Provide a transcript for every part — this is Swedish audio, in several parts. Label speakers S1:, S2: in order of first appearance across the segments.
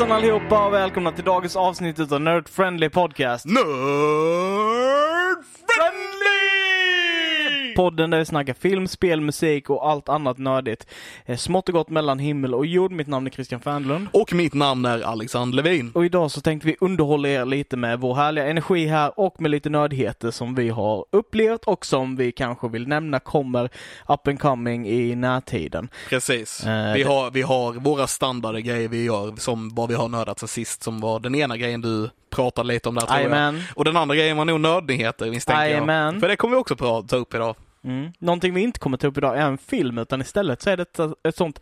S1: Hejsan allihopa och välkomna till dagens avsnitt av Nerd Friendly Podcast.
S2: Nerd Friendly!
S1: Podden där vi snackar film, spel, musik och allt annat nördigt. Eh, Smått och gott mellan himmel och jord. Mitt namn är Christian Fernlund.
S2: Och mitt namn är Alexander Levin.
S1: Och idag så tänkte vi underhålla er lite med vår härliga energi här och med lite nördigheter som vi har upplevt och som vi kanske vill nämna kommer up and coming i närtiden.
S2: Precis.
S1: Eh,
S2: vi,
S1: det-
S2: har, vi har våra standardgrejer vi gör, som vad vi har nördat sen sist, som var den ena grejen du pratade lite om där tror jag.
S1: Jajamän.
S2: Och den andra grejen var nog nördnyheter misstänker
S1: Jajamän.
S2: jag. För det kommer vi också ta upp idag.
S1: Mm. Någonting vi inte kommer ta upp idag är en film utan istället så är det ett, ett sånt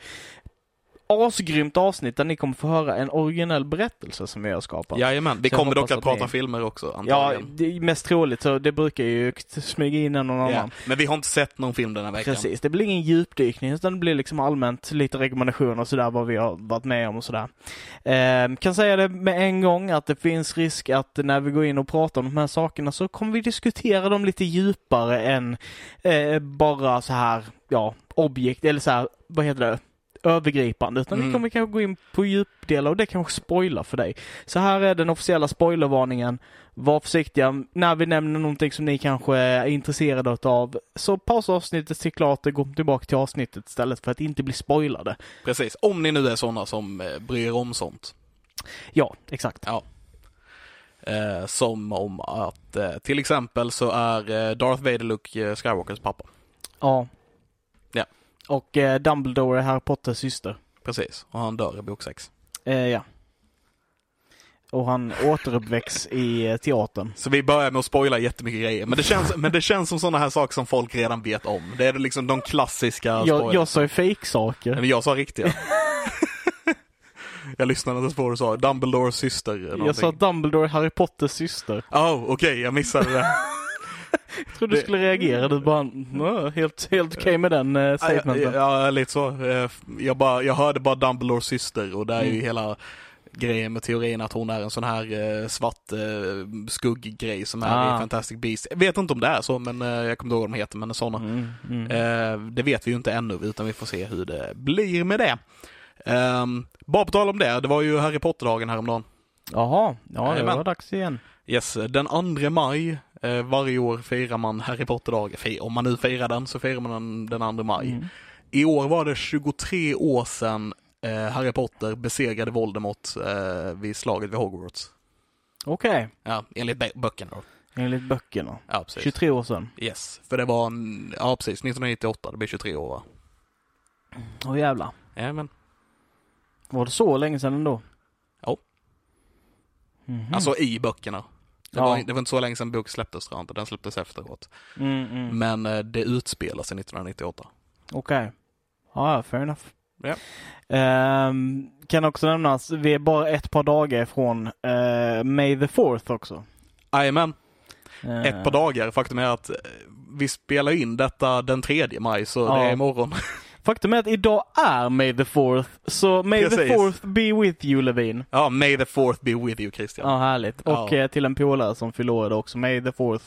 S1: asgrymt avsnitt där ni kommer få höra en originell berättelse som vi har skapat.
S2: Jajamän. Vi kommer dock att
S1: att
S2: prata
S1: ni-
S2: filmer också
S1: Ja,
S2: antagligen.
S1: det är mest troligt så det brukar ju smyga in en någon
S2: Ja.
S1: annan.
S2: Men vi har inte sett någon film den här veckan.
S1: Precis, det blir ingen djupdykning utan det blir liksom allmänt lite rekommendationer och sådär vad vi har varit med om och sådär. Eh, kan säga det med en gång att det finns risk att när vi går in och pratar om de här sakerna så kommer vi diskutera dem lite djupare än eh, bara så här, ja, objekt eller så här, vad heter det? Övergripande utan vi
S2: Mm.
S1: kommer kanske gå in på djupdelar och det kanske spoilar för dig. Så här är den officiella spoilervarningen. Var försiktiga när vi nämner någonting som ni kanske är intresserade av. Så pausa avsnittet, se klart det, gå tillbaka till avsnittet istället för att inte bli spoilade.
S2: Precis. Om ni nu är sådana som eh, bryr er om sånt.
S1: Ja, exakt.
S2: Eh, som om att eh, till exempel så är eh, Darth Vader Luke eh, Skywalkers pappa.
S1: Ja. Och eh, Dumbledore är Harry Potters syster.
S2: Precis. Och han dör i bok 6.
S1: Eh, ja. Och han återuppväcks i eh, teatern.
S2: Så vi börjar med att spoila jättemycket grejer. Men det känns, men det känns som sådana här saker som folk redan vet om. Det är liksom de klassiska
S1: Jag, jag sa ju fake-saker.
S2: Men jag sa riktiga. jag lyssnade inte på vad du sa. Dumbledores syster. eller
S1: Jag
S2: någonting.
S1: sa Dumbledore Harry Potters syster.
S2: Oh, okej, jag missade det.
S1: Jag trodde du skulle reagera. Du bara, "Nå, helt, helt okej med den eh,
S2: ja,
S1: statementen.
S2: ja, lite så. Eh, Jag, bara, jag hörde bara Dumbledores syster och det är ju
S1: Mm.
S2: hela grejen med teorin att hon är en sån här eh, svart eh, skugggrej som är
S1: Ah.
S2: i Fantastic Beasts. Jag vet inte om det är så, men eh, jag kommer inte ihåg vad de heter, men sådana.
S1: Mm, mm.
S2: Eh, det vet vi ju inte ännu, utan vi får se hur det blir med det. Um, bara på tal om det, det var ju Harry Potter-dagen häromdagen.
S1: Jaha, ja det var dags igen.
S2: Yes, den 2 maj, eh, varje år firar man Harry Potter-dagen. Om man nu firar den så firar man den den 2 maj.
S1: Mm.
S2: I år var det 23 år sedan eh, Harry Potter besegrade Voldemort eh, vid slaget vid Hogwarts.
S1: Okej,
S2: Ja, enligt bö- böckerna då.
S1: enligt böckerna.
S2: Ja, precis.
S1: 23 år sedan.
S2: Yes, för det var, en, ja precis, 1998, det blir 23 år va?
S1: Åh jävlar.
S2: Ja, men.
S1: Var det så länge sedan ändå?
S2: Ja.
S1: Mhm.
S2: Alltså i böckerna. Det,
S1: Ja.
S2: var, det var inte så länge sedan bok släpptes tror jag inte, den släpptes efteråt.
S1: Mm, mm.
S2: Men eh, det utspelar sig 1998.
S1: Okej. Ja, ja, fair enough.
S2: Ja.
S1: Ehm, kan också nämnas, vi är bara ett par dagar ifrån uh, May the 4th också.
S2: Jajamän,
S1: Eh,
S2: ett par dagar. Faktum är att eh, vi spelar in detta den 3 maj, så
S1: Ja.
S2: det är imorgon.
S1: Faktum är att idag är May the 4th, så May the
S2: Precis.
S1: 4th be with you Levin.
S2: Ja, may the fourth be with you Christian.
S1: Ja, härligt. Och
S2: Ja.
S1: eh, till en polare som fyller år också, May the 4th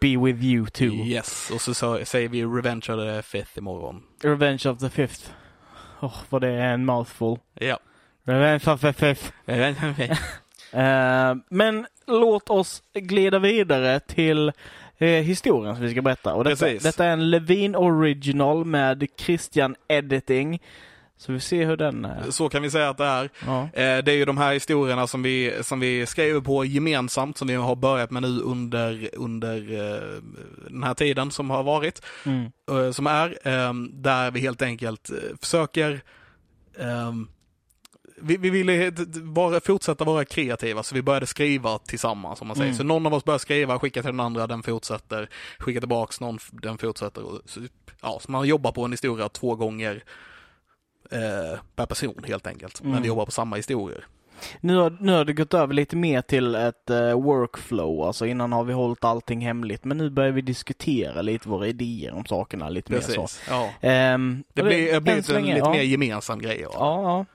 S1: be with you too.
S2: Yes, och så, så säger vi Revenge of the Fifth imorgon.
S1: Revenge of the Fifth. Åh, vad det är en mouthful.
S2: Ja.
S1: Revenge of the Fifth.
S2: Revenge of the Fifth.
S1: Eh, men låt oss glida vidare till eh, historien som vi ska berätta. Och detta,
S2: Precis.
S1: detta är en Levin Original med Christian Editing. Så vi ser hur den är.
S2: Så kan vi säga att det är.
S1: Ja.
S2: Eh, Det är ju de här historierna som vi, som vi skriver på gemensamt, som vi har börjat med nu under, under eh, den här tiden som har varit.
S1: Mm.
S2: eh, som är, eh, där vi helt enkelt eh, försöker eh, vi, vi ville vara, fortsätta vara kreativa, så vi började skriva tillsammans, om man säger.
S1: Mm.
S2: Så någon av oss börjar skriva, skickar till den andra, den fortsätter, skickar tillbaks någon, den fortsätter. Och, så, ja, så man jobbar på en historia två gånger eh, per person helt enkelt. Men
S1: Mm.
S2: vi jobbar på samma historier.
S1: Nu har, nu har det gått över lite mer till ett eh, workflow, alltså innan har vi hållit allting hemligt, men nu börjar vi diskutera lite våra idéer om sakerna lite mer så.
S2: Precis. Ja.
S1: Ehm,
S2: Det
S1: och
S2: blir, det blir en
S1: länge,
S2: lite
S1: ja.
S2: mer gemensam grej. Ja,
S1: ja.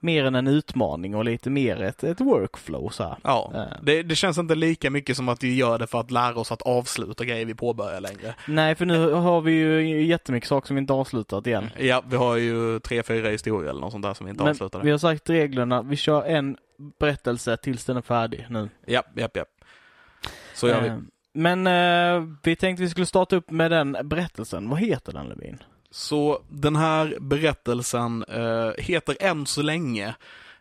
S1: Mer än en utmaning och lite mer ett, ett workflow så här.
S2: Ja,
S1: Eh.
S2: det, det känns inte lika mycket som att vi gör det för att lära oss att avsluta grejer vi påbörjar längre.
S1: Nej, för nu har vi ju jättemycket saker som vi inte avslutat igen.
S2: Ja, vi har ju tre, fyra historier eller något sånt där som vi inte
S1: Men
S2: avslutade.
S1: vi har sagt reglerna, vi kör en berättelse tills den är färdig nu.
S2: Ja, ja, ja. Så gör vi.
S1: Eh, Men eh, vi tänkte vi skulle starta upp med den berättelsen. Vad heter den Levin?
S2: Så den här berättelsen eh, heter än så länge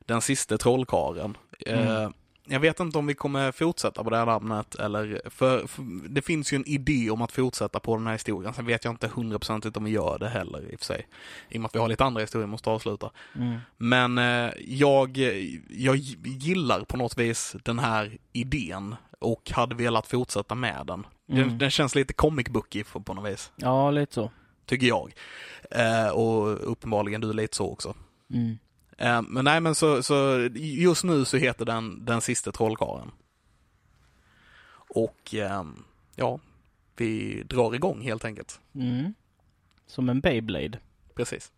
S2: Den sista trollkaren. Eh,
S1: Mm.
S2: Jag vet inte om vi kommer fortsätta på det här namnet eller, för, för det finns ju en idé om att fortsätta på den här historien. Sen vet jag inte hundraprocentigt om vi gör det heller i och för sig. I och med att vi har lite andra historier vi måste avsluta. Men eh, jag, jag gillar på något vis den här idén och hade velat fortsätta med den. Den,
S1: Mm.
S2: den känns lite comic bookig på något vis,
S1: Ja, lite så.
S2: Tycker jag. Eh, och uppenbarligen du lite så också.
S1: Mm.
S2: Eh, men nej men så, så just nu så heter den Den sista trollkarlen. Och ehm, ja, vi drar igång helt enkelt.
S1: Mm. Som en Beyblade.
S2: Precis.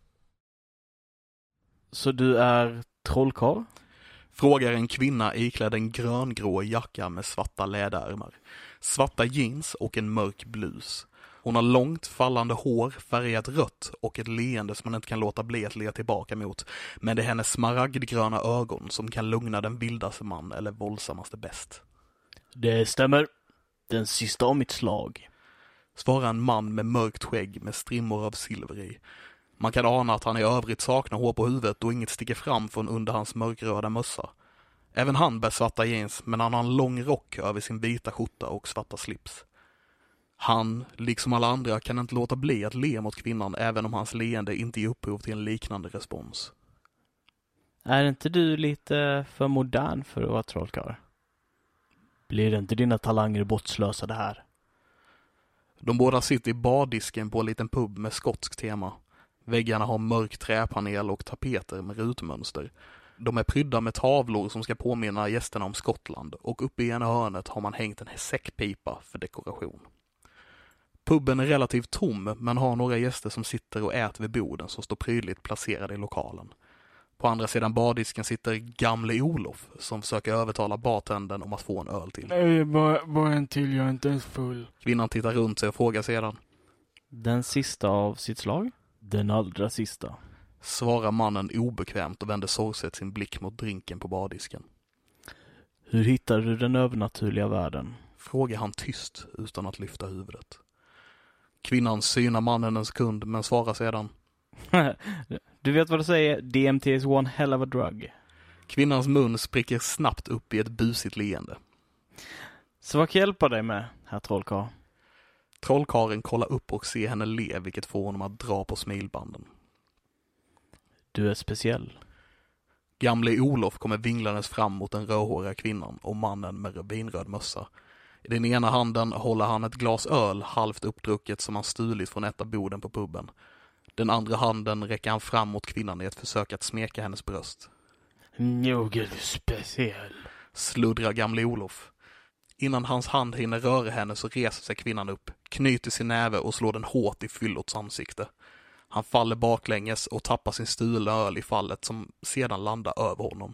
S1: Så du är trollkarl?
S2: Frågar en kvinna iklädd en gröngrå jacka med svarta läderärmar, svarta jeans och en mörk blus. Hon har långt fallande hår färgat rött och ett leende som man inte kan låta bli att le tillbaka mot. Men det är hennes smaragdgröna ögon som kan lugna den vildaste man eller våldsammaste bäst.
S1: Det stämmer. Den sista av mitt slag.
S2: Svarar en man med mörkt skägg med strimmor av silver i. Man kan ana att han i övrigt saknar hår på huvudet och inget sticker fram från under hans mörkröda mössa. Även han bär svarta jeans, men han har en lång rock över sin vita skjorta och svarta slips. Han, liksom alla andra, kan inte låta bli att le mot kvinnan även om hans leende inte ger upphov till en liknande respons.
S1: Är inte du lite för modern för att vara trollkarl? Blir inte dina talanger bortslösade här?
S2: De båda sitter i bardisken på en liten pub med skotskt tema. Väggarna har mörk träpanel och tapeter med rutmönster. De är prydda med tavlor som ska påminna gästerna om Skottland och uppe i ena hörnet har man hängt en säckpipa för dekoration. Puben är relativt tom men har några gäster som sitter och äter vid borden som står prydligt placerade i lokalen. På andra sidan bardisken sitter gamle Olof som försöker övertala bartendern om att få en öl till.
S3: Nej, bara, bara en till, jag är inte ens full.
S2: Kvinnan tittar runt sig och frågar sedan.
S1: Den sista av sitt slag? Den allra sista.
S2: Svarar mannen obekvämt och vänder sorgset sin blick mot drinken på bardisken.
S1: Hur hittade du den övernaturliga världen?
S2: Frågar han tyst utan att lyfta huvudet. Kvinnan synar mannen en sekund men svarar sedan.
S1: du vet vad du säger? DMT is one hell of a drug.
S2: Kvinnans mun spricker snabbt upp i ett busigt leende.
S1: Så vad kan jag hjälpa dig med, herr trollkarl?
S2: Trollkaren kollar upp och ser henne le vilket får honom att dra på smilbanden.
S1: Du är speciell.
S2: Gamle Olof kommer vinglandes fram mot den rödhåriga kvinnan och mannen med vinröd mössa. I den ena handen håller han ett glas öl halvt uppdrucket som han stulit från ett av borden på puben. Den andra handen räcker han fram mot kvinnan i ett försök att smeka hennes bröst.
S3: Du speciell.
S2: Sluddrar gamle Olof. Innan hans hand hinner röra henne så reser sig kvinnan upp, knyter sin näve och slår den hårt i fyllots ansikte. Han faller baklänges och tappar sin stulna öl i fallet som sedan landar över honom.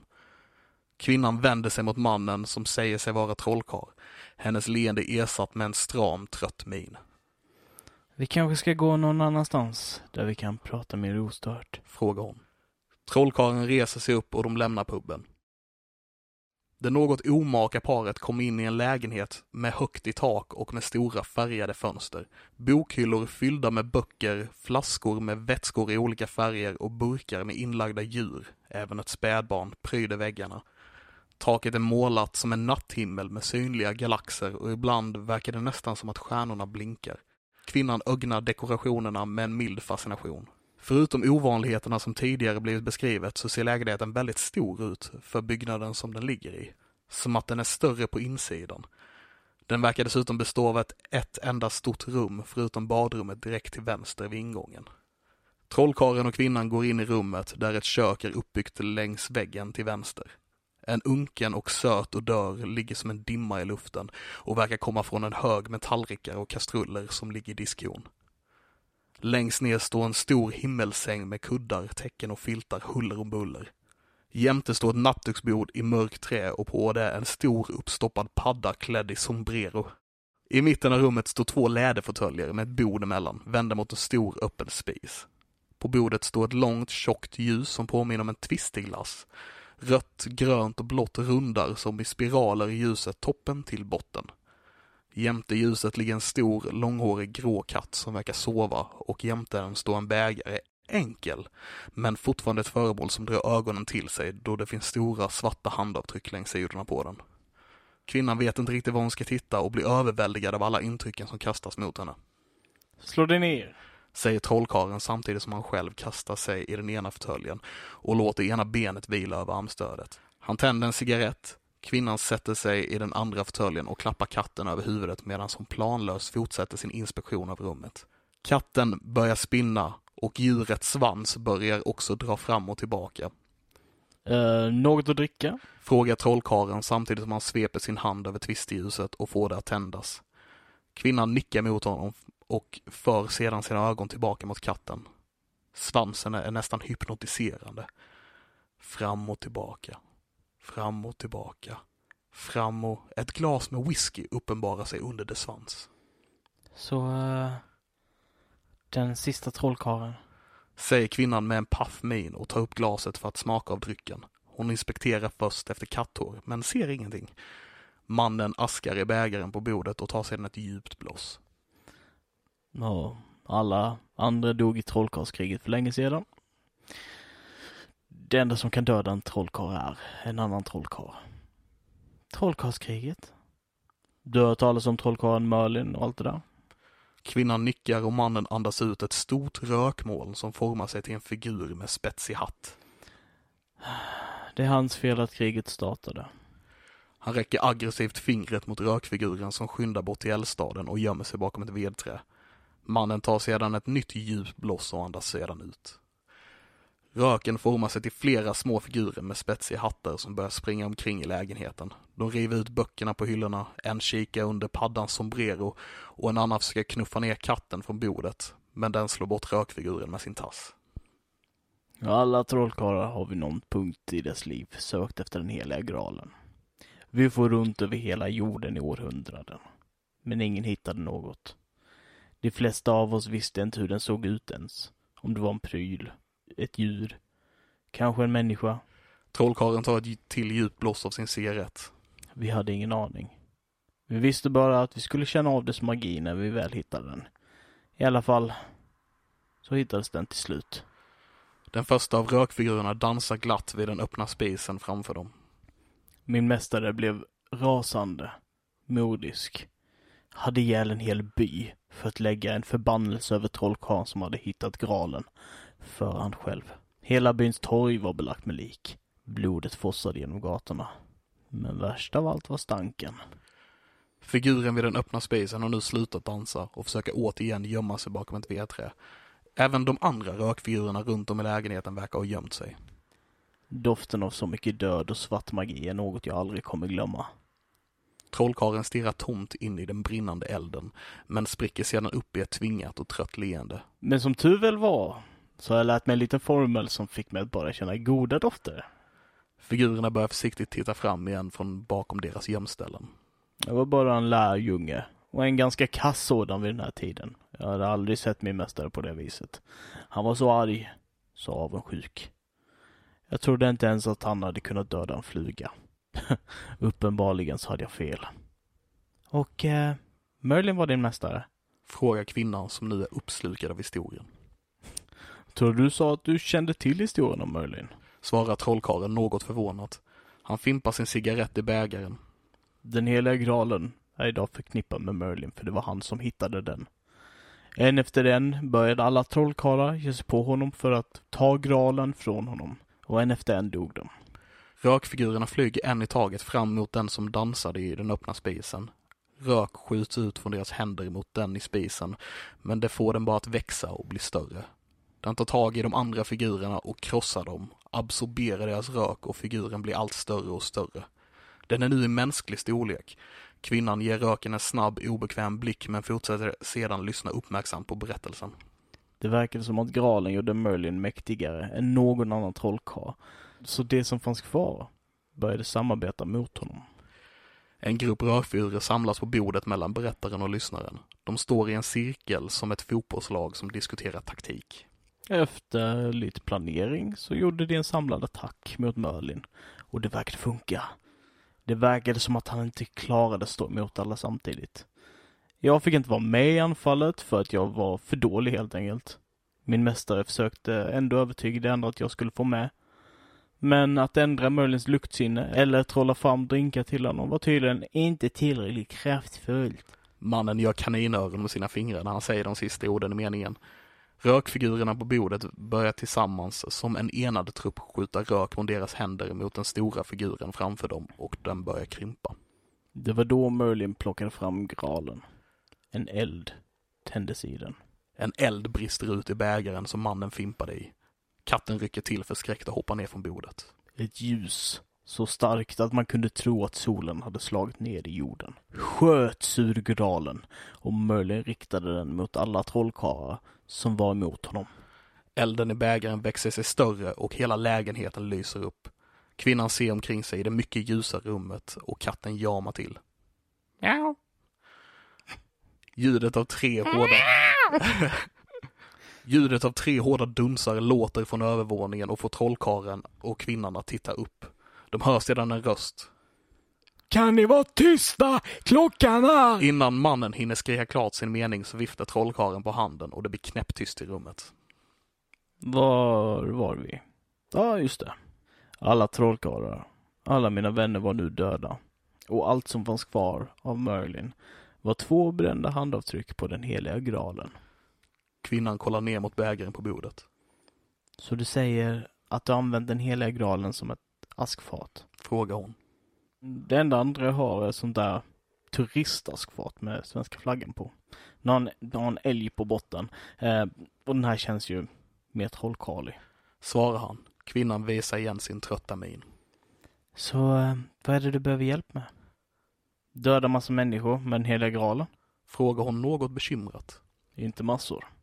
S2: Kvinnan vänder sig mot mannen som säger sig vara trollkarl. Hennes leende ersatt med en stram, trött min.
S1: Vi kanske ska gå någon annanstans där vi kan prata mer ostört.
S2: Frågar hon. Trollkarlen reser sig upp och de lämnar puben. Det något omaka paret kommer in i en lägenhet med högt i tak och med stora färgade fönster. Bokhyllor fyllda med böcker, flaskor med vätskor i olika färger och burkar med inlagda djur, även ett spädbarn, pryder väggarna. Taket är målat som en natthimmel med synliga galaxer och ibland verkar det nästan som att stjärnorna blinkar. Kvinnan ögnar dekorationerna med en mild fascination. Förutom ovanligheterna som tidigare blivit beskrivet så ser lägenheten väldigt stor ut för byggnaden som den ligger i. Som att den är större på insidan. Den verkar dessutom bestå av ett, ett enda stort rum förutom badrummet direkt till vänster vid ingången. Trollkarlen och kvinnan går in i rummet där ett kök är uppbyggt längs väggen till vänster. En unken och söt odör ligger som en dimma i luften och verkar komma från en hög med tallrikar och kastruller som ligger i diskon. Längst ner står en stor himmelsäng med kuddar, täcken och filtar huller om buller. Jämte står ett nattduksbord i mörkt trä och på det en stor uppstoppad padda klädd i sombrero. I mitten av rummet står två läderfåtöljer med ett bord emellan, vända mot en stor öppen spis. På bordet står ett långt tjockt ljus som påminner om en twistiglass. Rött, grönt och blått rundar som i spiraler i ljuset toppen till botten. Jämte ljuset ligger en stor, långhårig grå katt som verkar sova och jämte den står en bägare, enkel, men fortfarande ett föremål som drar ögonen till sig då det finns stora svarta handavtryck längs sidorna på den. Kvinnan vet inte riktigt var hon ska titta och blir överväldigad av alla intrycken som kastas mot henne.
S1: Slå dig ner.
S2: Säger trollkarlen samtidigt som han själv kastar sig i den ena fåtöljen och låter ena benet vila över armstödet. Han tänder en cigarett, kvinnan sätter sig i den andra fåtöljen och klappar katten över huvudet medan hon planlöst fortsätter sin inspektion av rummet. Katten börjar spinna och djurets svans börjar också dra fram och tillbaka.
S1: Uh, något att dricka?
S2: Frågar trollkarlen samtidigt som han sveper sin hand över tvistljuset och får det att tändas. Kvinnan nickar mot honom och för sedan sina ögon tillbaka mot katten. Svansen är nästan hypnotiserande. Fram och tillbaka. Fram och tillbaka. Fram och... Ett glas med whisky uppenbarar sig under dess svans.
S1: Så... Uh, den sista trollkarlen.
S2: Säger kvinnan med en paff min och tar upp glaset för att smaka av drycken. Hon inspekterar först efter katthår, men ser ingenting. Mannen askar i bägaren på bordet och tar sedan ett djupt blås.
S1: Ja, alla andra dog i trollkarlskriget för länge sedan. Det enda som kan döda en trollkarl är en annan trollkarl. Trollkarlskriget? Du har hört talas om trollkarlen Merlin och allt det där?
S2: Kvinnan nickar och mannen andas ut ett stort rökmoln som formar sig till en figur med spetsig hatt.
S1: Det är hans fel att kriget startade.
S2: Han räcker aggressivt fingret mot rökfiguren som skyndar bort till eldstaden och gömmer sig bakom ett vedträ. Mannen tar sedan ett nytt djupt blås och andas sedan ut. Röken formar sig till flera små figurer med spetsiga hattar som börjar springa omkring i lägenheten. De river ut böckerna på hyllorna, en kikar under paddans sombrero och en annan försöker knuffa ner katten från bordet, men den slår bort rökfiguren med sin tass.
S1: Alla trollkarlar har vid någon punkt i dess liv sökt efter den heliga graalen. Vi får runt över hela jorden i århundraden. Men ingen hittade något. De flesta av oss visste inte hur den såg ut ens. Om det var en pryl, ett djur, kanske en människa.
S2: Trollkarlen tar ett till djupt blås av sin cigarett.
S1: Vi hade ingen aning. Vi visste bara att vi skulle känna av dess magi när vi väl hittade den. I alla fall så hittades den till slut.
S2: Den första av rökfigurerna dansar glatt vid den öppna spisen framför dem.
S1: Min mästare blev rasande, modisk, hade ihjäl en hel by för att lägga en förbannelse över trollkarlen som hade hittat graalen för han själv. Hela byns torg var belagt med lik. Blodet fossade genom gatorna. Men värst av allt var stanken.
S2: Figuren vid den öppna spisen har nu slutat dansa och försöker återigen gömma sig bakom ett vedträ. Även de andra rökfigurerna runt om i lägenheten verkar ha gömt sig.
S1: Doften av så mycket död och svart magi är något jag aldrig kommer glömma.
S2: Trollkarlen stirrar tomt in i den brinnande elden, men spricker sedan upp i ett tvingat och trött leende.
S1: Men som tur väl var, så har jag lärt mig en liten formel som fick mig att bara känna goda dofter.
S2: Figurerna börjar försiktigt titta fram igen från bakom deras gömställen.
S1: Jag var bara en lärjunge och en ganska kass sådan vid den här tiden. Jag hade aldrig sett min mästare på det viset. Han var så arg, så avundsjuk. Jag trodde inte ens att han hade kunnat döda en fluga. Uppenbarligen så hade jag fel. Och eh, Merlin var din mästare?
S2: Frågar kvinnan som nu är uppslukad av historien.
S1: Tror du sa att du kände till historien om Merlin?
S2: Svarar trollkarlen något förvånat. Han fimpar sin cigarett i bägaren.
S1: Den heliga graalen är idag förknippad med Merlin för det var han som hittade den. En efter en började alla trollkarlar ge sig på honom för att ta graalen från honom och en efter en dog de.
S2: Rökfigurerna flyger en i taget fram mot den som dansade i den öppna spisen. Rök skjuts ut från deras händer mot den i spisen, men det får den bara att växa och bli större. Den tar tag i de andra figurerna och krossar dem, absorberar deras rök och figuren blir allt större och större. Den är nu i mänsklig storlek. Kvinnan ger röken en snabb, obekväm blick men fortsätter sedan lyssna uppmärksamt på berättelsen.
S1: Det verkade som att Gralen gjorde Merlin mäktigare än någon annan trollkarl. Så det som fanns kvar började samarbeta mot honom.
S2: En grupp rörfigurer samlas på bordet mellan berättaren och lyssnaren. De står i en cirkel som ett fotbollslag som diskuterar taktik.
S1: Efter lite planering så gjorde de en samlad attack mot Merlin. Och det verkade funka. Det verkade som att han inte klarade stå emot alla samtidigt. Jag fick inte vara med i anfallet för att jag var för dålig helt enkelt. Min mästare försökte ändå övertyga de andra att jag skulle få med. Men att ändra Merlins luktsinne eller trolla fram drinkar till honom var tydligen inte tillräckligt kraftfullt.
S2: Mannen gör kaninöron med sina fingrar när han säger de sista orden i meningen. Rökfigurerna på bordet börjar tillsammans som en enad trupp skjuta rök från deras händer mot den stora figuren framför dem och den börjar krympa.
S1: Det var då Merlin plockade fram gralen. En eld tändes i den.
S2: En eld brister ut i bägaren som mannen fimpade i. Katten rycker till förskräckt och hoppar ner från bordet.
S1: Ett ljus så starkt att man kunde tro att solen hade slagit ner i jorden. Sköts ur gralen och Merlin riktade den mot alla trollkarlar som var emot honom.
S2: Elden i bägaren växer sig större och hela lägenheten lyser upp. Kvinnan ser omkring sig i det mycket ljusa rummet och katten jamar till.
S3: Ja.
S2: Ljudet av tre hårda... Ljudet av tre hårda dunsar låter från övervåningen och får trollkaren och kvinnan att titta upp. De hör sedan en röst.
S3: Kan ni vara tysta? Klockan är...
S2: Innan mannen hinner skrika klart sin mening så viftar trollkaren på handen och det blir knäpptyst i rummet.
S1: Var var vi? Ja, just det. Alla trollkarlar, alla mina vänner var nu döda. Och allt som fanns kvar av Merlin var två brända handavtryck på den heliga graalen.
S2: Kvinnan kollar ner mot bägaren på bordet.
S1: Så du säger att du använt den heliga graalen som ett askfat?
S2: Frågar hon.
S1: Det enda andra jag har är sånt där turistaskfat med svenska flaggan på. Nu har en, nu har en älg på botten. Eh, och den här känns ju mer trollkarlig.
S2: Svarar han. Kvinnan visar igen sin trötta min.
S1: Så eh, vad är det du behöver hjälp med? Döda massa människor med den heliga graalen?
S2: Frågar hon något bekymrat.
S1: Inte massor.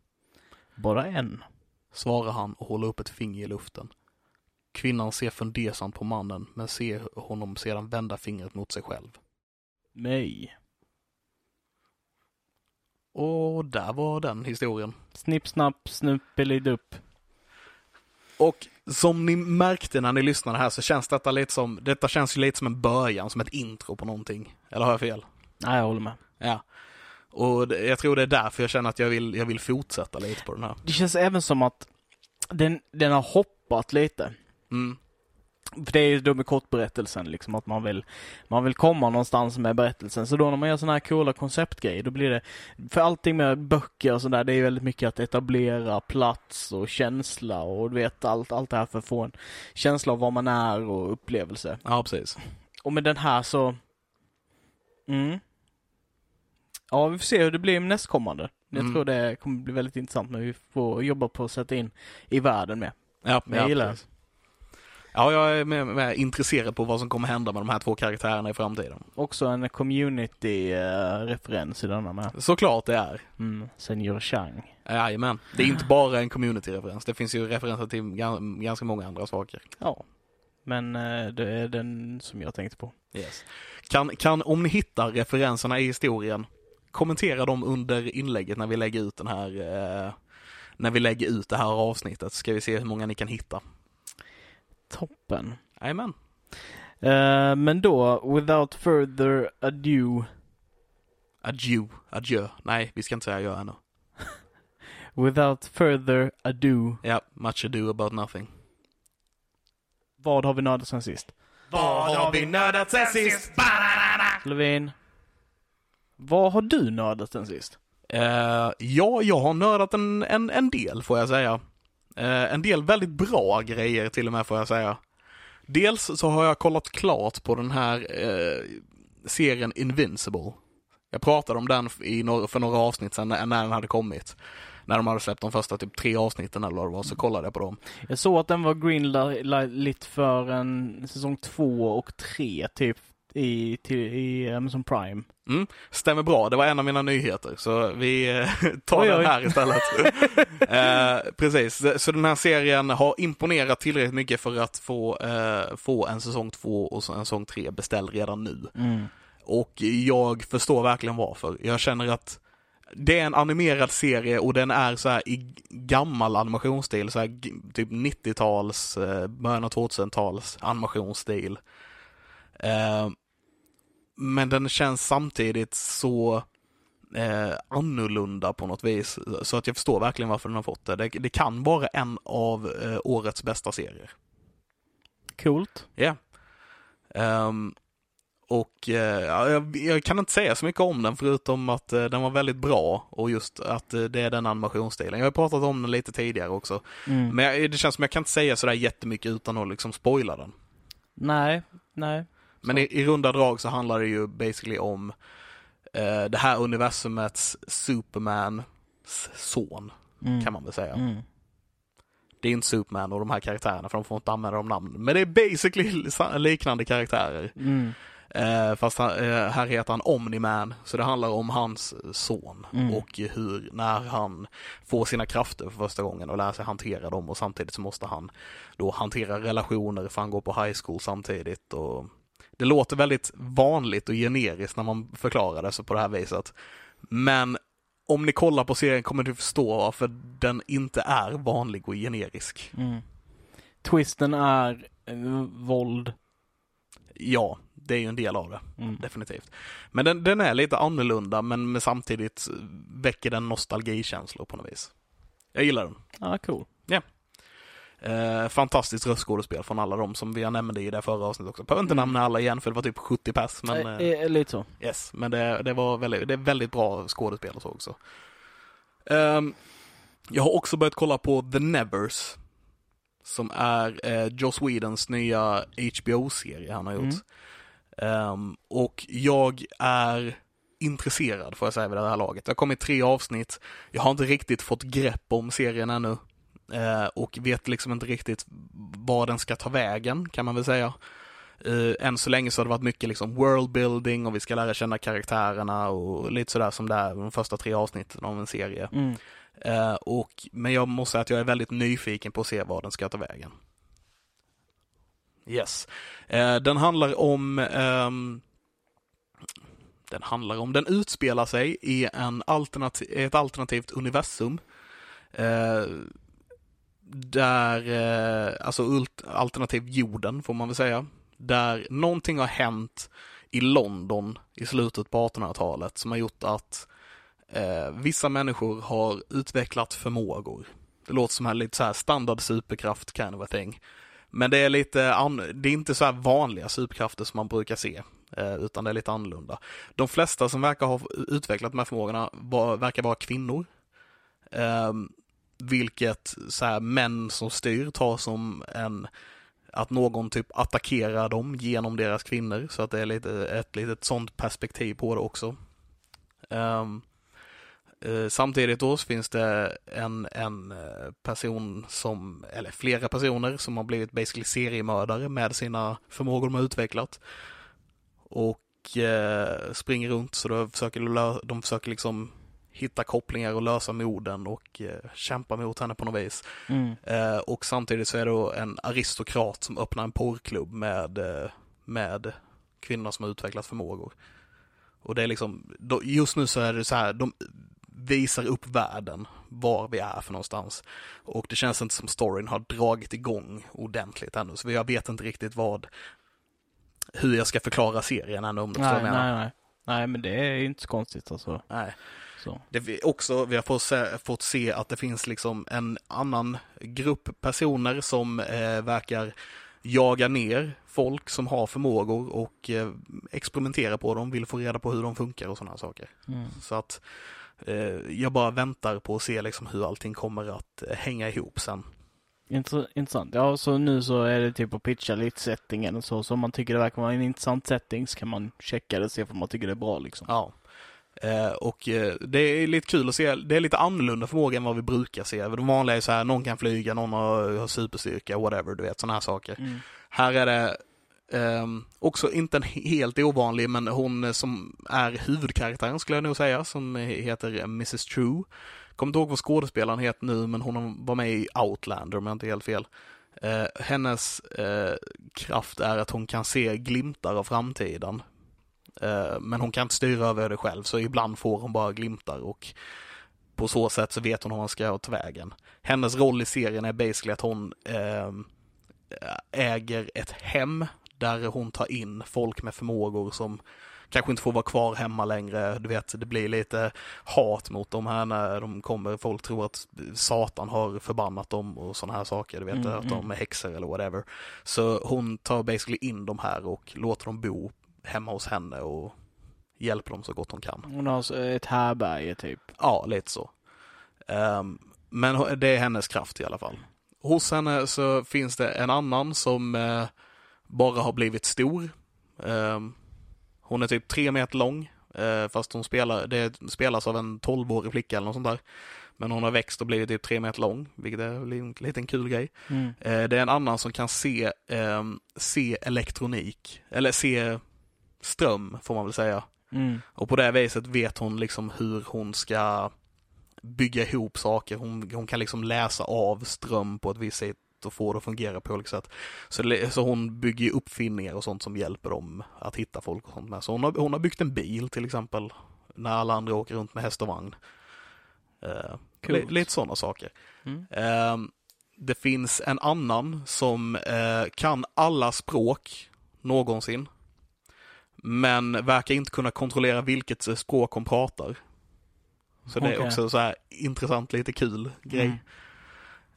S1: Bara en.
S2: Svarar han och håller upp ett finger i luften. Kvinnan ser fundersamt på mannen men ser honom sedan vända fingret mot sig själv.
S1: Mig.
S2: Och där var den historien.
S1: Snipp, snapp, snuppelidupp.
S2: Och som ni märkte när ni lyssnade här så känns detta lite som, detta känns ju lite som en början, som ett intro på någonting. Eller har jag fel?
S1: Nej, jag håller med.
S2: Ja. Och jag tror det är därför jag känner att jag vill, jag vill fortsätta lite på den här.
S1: Det känns även som att den, den har hoppat lite.
S2: Mm.
S1: För det är ju då med kortberättelsen, liksom att man vill, man vill komma någonstans med berättelsen. Så då när man gör sådana här coola konceptgrejer, då blir det, för allting med böcker och sådär, det är väldigt mycket att etablera plats och känsla och du vet allt, allt det här för att få en känsla av vad man är och upplevelse.
S2: Ja, precis.
S1: Och med den här så, mm. Ja, vi får se hur det blir med nästkommande. Jag
S2: Mm.
S1: tror det kommer bli väldigt intressant när vi får jobba på att sätta in i världen med.
S2: Ja,
S1: Men jag gillar
S2: precis. Ja, jag är med, med intresserad på vad som kommer hända med de här två karaktärerna i framtiden.
S1: Också en community-referens i denna med.
S2: Såklart det är.
S1: Mm, Senior Chang.
S2: Jajamän. Det är inte bara en community-referens. Det finns ju referenser till gan- ganska många andra saker.
S1: Ja. Men eh, det är den som jag tänkte på.
S2: Yes. Kan, kan, om ni hittar referenserna i historien, kommentera dem under inlägget när vi lägger ut den här, eh, när vi lägger ut det här avsnittet. Ska vi se hur många ni kan hitta.
S1: Toppen.
S2: Jajamän.
S1: Eh, men då, without further ado,
S2: Adjö, adjö. Nej, vi ska inte säga adjö ännu.
S1: without further ado,
S2: Ja, much ado about nothing.
S1: vad har vi nördat sen sist?
S2: Vad har vi nördat sen sist?
S1: Levin, vad har du nördat sen sist?
S2: Eh, ja, jag har nördat en, en, en del får jag säga. Eh, en del väldigt bra grejer till och med får jag säga. Dels så har jag kollat klart på den här eh, serien Invincible. Jag pratade om den i några, för några avsnitt sedan när när den hade kommit. När de hade släppt de första typ tre avsnitten eller vad det var, så kollade jag på dem.
S1: Jag såg att den var greenlit för en säsong två och tre typ i, till, i Amazon Prime.
S2: Mm, stämmer bra, det var en av mina nyheter, så vi eh, tar
S1: Oj,
S2: den
S1: oj.
S2: här istället. eh, precis, så den här serien har imponerat tillräckligt mycket för att få, eh, få en säsong två och en säsong tre beställd redan nu.
S1: Mm.
S2: Och jag förstår verkligen varför. Jag känner att det är en animerad serie och den är så här i gammal animationsstil, så här typ 90-tals, eh, början av 2000-tals animationsstil. Men den känns samtidigt så eh, annorlunda på något vis. Så att jag förstår verkligen varför den har fått det. Det, det kan vara en av eh, årets bästa serier.
S1: Coolt.
S2: Ja. Ehm, och eh, ja, jag, jag kan inte säga så mycket om den förutom att eh, den var väldigt bra och just att eh, det är den animationsstilen. Jag har pratat om den lite tidigare också.
S1: Mm.
S2: Men jag, det känns som jag kan inte säga sådär jättemycket utan att liksom spoila den.
S1: Nej, nej.
S2: Men i, i runda drag så handlar det ju basically om eh, det här universumets Supermans son,
S1: Mm.
S2: kan man väl säga.
S1: Mm.
S2: Det är inte Superman och de här karaktärerna för de får inte använda de namnen. Men det är basically liknande karaktärer.
S1: Mm.
S2: Eh, fast han, eh, här heter han Omni-Man, så det handlar om hans son
S1: Mm.
S2: och hur, när han får sina krafter för första gången och lär sig hantera dem och samtidigt så måste han då hantera relationer för han går på high school samtidigt och det låter väldigt vanligt och generiskt när man förklarar det så på det här viset. Men om ni kollar på serien kommer ni förstå varför den inte är vanlig och generisk.
S1: Mm. Twisten är eh, våld.
S2: Ja, det är ju en del av det.
S1: Mm.
S2: definitivt. Men den, den är lite annorlunda men samtidigt väcker den nostalgikänslor på något vis. Jag gillar den.
S1: Ja, cool.
S2: Eh, fantastiskt röstskådespel från alla de som vi nämnde i det förra avsnittet också. Behöver inte
S1: Mm.
S2: nämna alla igen för det var typ 70 pers. Men,
S1: Eh,
S2: eh,
S1: lite så.
S2: yes, men det, det var väldigt, det är väldigt bra skådespel och så också. Ehm, jag har också börjat kolla på The Nevers. Som är eh, Joss Whedons nya HBO-serie han har gjort.
S1: Mm.
S2: Ehm, och jag är intresserad får jag säga vid det här laget. Det har kommit tre avsnitt. Jag har inte riktigt fått grepp om serien ännu. Eh, och vet liksom inte riktigt var den ska ta vägen kan man väl säga. Uh, än så länge så har det varit mycket liksom worldbuilding och vi ska lära känna karaktärerna och lite sådär som det är de första tre avsnitten av en serie.
S1: Mm.
S2: Eh, och, men jag måste säga att jag är väldigt nyfiken på att se var den ska ta vägen. Yes. Eh, den handlar om ehm, den handlar om, den utspelar sig i en alternativ, ett alternativt universum. Eh, där, eh, alltså ult, alternativ jorden får man väl säga. Där någonting har hänt i London i slutet på 1800-talet som har gjort att eh, vissa människor har utvecklat förmågor. Det låter som en lite så här standard superkraft kind of a thing. Men det är lite, an- det är inte så här vanliga superkrafter som man brukar se, eh, utan det är lite annorlunda. De flesta som verkar ha utvecklat de här förmågorna var, verkar vara kvinnor. Ehm, vilket så här, män som styr tar som en att någon typ attackerar dem genom deras kvinnor, så att det är lite, ett litet sånt perspektiv på det också. Um, uh, samtidigt då så finns det en, en eh, person som, eller flera personer som har blivit basically seriemördare med sina förmågor de har utvecklat. Och uh, springer runt så de försöker, de försöker liksom hitta kopplingar och lösa morden och eh, kämpa mot henne på något vis.
S1: Mm.
S2: Eh, och samtidigt så är det en aristokrat som öppnar en porrklubb med, eh, med kvinnor som har utvecklat förmågor. Och det är liksom, då, just nu så är det så här, de visar upp världen, var vi är för någonstans. Och det känns inte som storyn har dragit igång ordentligt ännu, så jag vet inte riktigt vad, hur jag ska förklara serien ännu om du
S1: Nej, nej, nej. Nej, men det är ju inte så konstigt alltså.
S2: Nej.
S1: Så.
S2: Det vi också, vi har fått se, fått se att det finns liksom en annan grupp personer som eh, verkar jaga ner folk som har förmågor och eh, experimentera på dem, vill få reda på hur de funkar och sådana saker.
S1: Mm.
S2: Så att eh, jag bara väntar på att se liksom hur allting kommer att eh, hänga ihop sen.
S1: Intressant. Ja, så nu så är det typ att pitcha lite settingen och så. Så om man tycker det verkar vara en intressant setting så kan man checka det och se om man tycker det är bra liksom.
S2: Ja. Eh, och eh, det är lite kul att se, det är lite annorlunda förmåga än vad vi brukar se. De vanliga är så här, någon kan flyga, någon har, har superstyrka, whatever, du vet sådana här saker.
S1: Mm.
S2: Här är det ehm, också inte en helt ovanlig, men hon som är huvudkaraktären skulle jag nog säga, som heter Mrs True. Kommer inte ihåg vad skådespelaren heter nu, men hon var med i Outlander om jag inte är helt fel. Eh, hennes eh, kraft är att hon kan se glimtar av framtiden. Eh, men hon kan inte styra över det själv, så ibland får hon bara glimtar och på så sätt så vet hon hur hon ska ta vägen. Hennes roll i serien är basically att hon eh, äger ett hem där hon tar in folk med förmågor som kanske inte får vara kvar hemma längre. Du vet, det blir lite hat mot dem här när de kommer. Folk tror att Satan har förbannat dem och sådana här saker. Du vet,
S1: Mm,
S2: att de
S1: mm.
S2: är häxor eller whatever. Så hon tar basically in dem här och låter dem bo hemma hos henne och hjälper dem så gott hon kan.
S1: Hon har ett härberge typ.
S2: Ja, lite så. Ehm, men det är hennes kraft i alla fall. Hos henne så finns det en annan som eh, bara har blivit stor. Ehm, hon är typ tre meter lång, eh, fast hon spelar, det spelas av en 12-årig flicka eller något sånt där. Men hon har växt och blivit typ tre meter lång, vilket är en liten kul grej.
S1: Mm.
S2: Eh, det är en annan som kan se, ehm, se elektronik, eller se ström får man väl säga.
S1: Mm.
S2: Och på det viset vet hon liksom hur hon ska bygga ihop saker. Hon, hon kan liksom läsa av ström på ett visst sätt och få det att fungera på olika sätt. Så, så hon bygger uppfinningar och sånt som hjälper dem att hitta folk och sånt med. Så hon har, hon har byggt en bil till exempel. När alla andra åker runt med häst och vagn. Eh, li, lite sådana saker.
S1: Mm.
S2: Eh, det finns en annan som eh, kan alla språk någonsin. Men verkar inte kunna kontrollera vilket eh, språk hon pratar. Så det är också så här intressant, lite kul grej.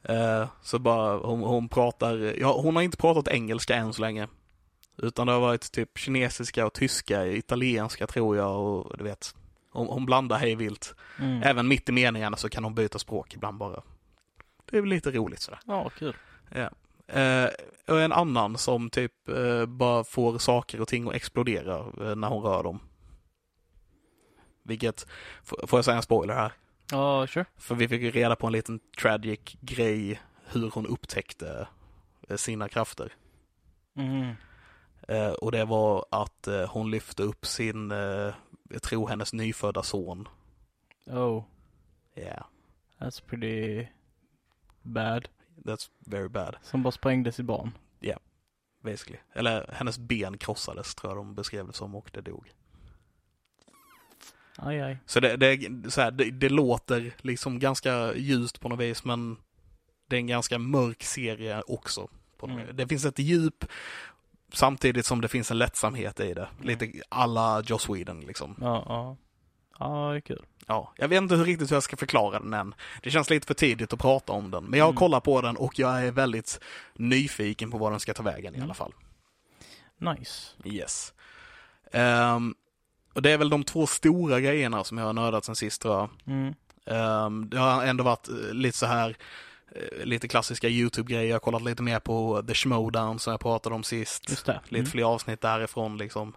S1: Mm.
S2: Eh, så bara hon, hon pratar, ja hon har inte pratat engelska än så länge. Utan det har varit typ kinesiska och tyska, italienska tror jag och du vet. Hon, hon blandar hej vilt.
S1: Mm.
S2: Även mitt i meningarna så kan hon byta språk ibland bara. Det är väl lite roligt sådär.
S1: Ja, kul.
S2: Eh, och en annan som typ eh, bara får saker och ting att explodera eh, när hon rör dem. Vilket, får jag säga en spoiler här?
S1: Ja, sure.
S2: För vi fick ju reda på en liten tragic grej hur hon upptäckte eh, sina krafter.
S1: Mm.
S2: Och det var att eh, hon lyfte upp sin, jag tror hennes nyfödda son.
S1: Oh,
S2: Yeah,
S1: that's pretty bad.
S2: That's very bad.
S1: Som bara sprängde sitt barn.
S2: Basically. Eller hennes ben krossades tror jag de beskrev det som och det dog.
S1: Aj, aj.
S2: Så det, det, så här, det, det låter liksom ganska ljust på något vis men det är en ganska mörk serie också.
S1: Mm.
S2: Det finns ett djup samtidigt som det finns en lättsamhet i det. Lite alla Joss Whedon liksom.
S1: Ja, ja. Ja, det är kul.
S2: Ja, jag vet inte hur riktigt hur jag ska förklara den än. Det känns lite för tidigt att prata om den. Men jag har
S1: Mm.
S2: kollat på den och jag är väldigt nyfiken på vad den ska ta vägen i
S1: Mm.
S2: alla fall.
S1: Nice.
S2: Yes. Ehm, och det är väl de två stora grejerna som jag har nördat sen sist tror jag.
S1: Mm.
S2: Ehm, det har ändå varit eh, lite så här eh, lite klassiska YouTube-grejer. Jag har kollat lite mer på The Schmodown som jag pratade om sist. Lite
S1: Mm.
S2: fler avsnitt därifrån liksom.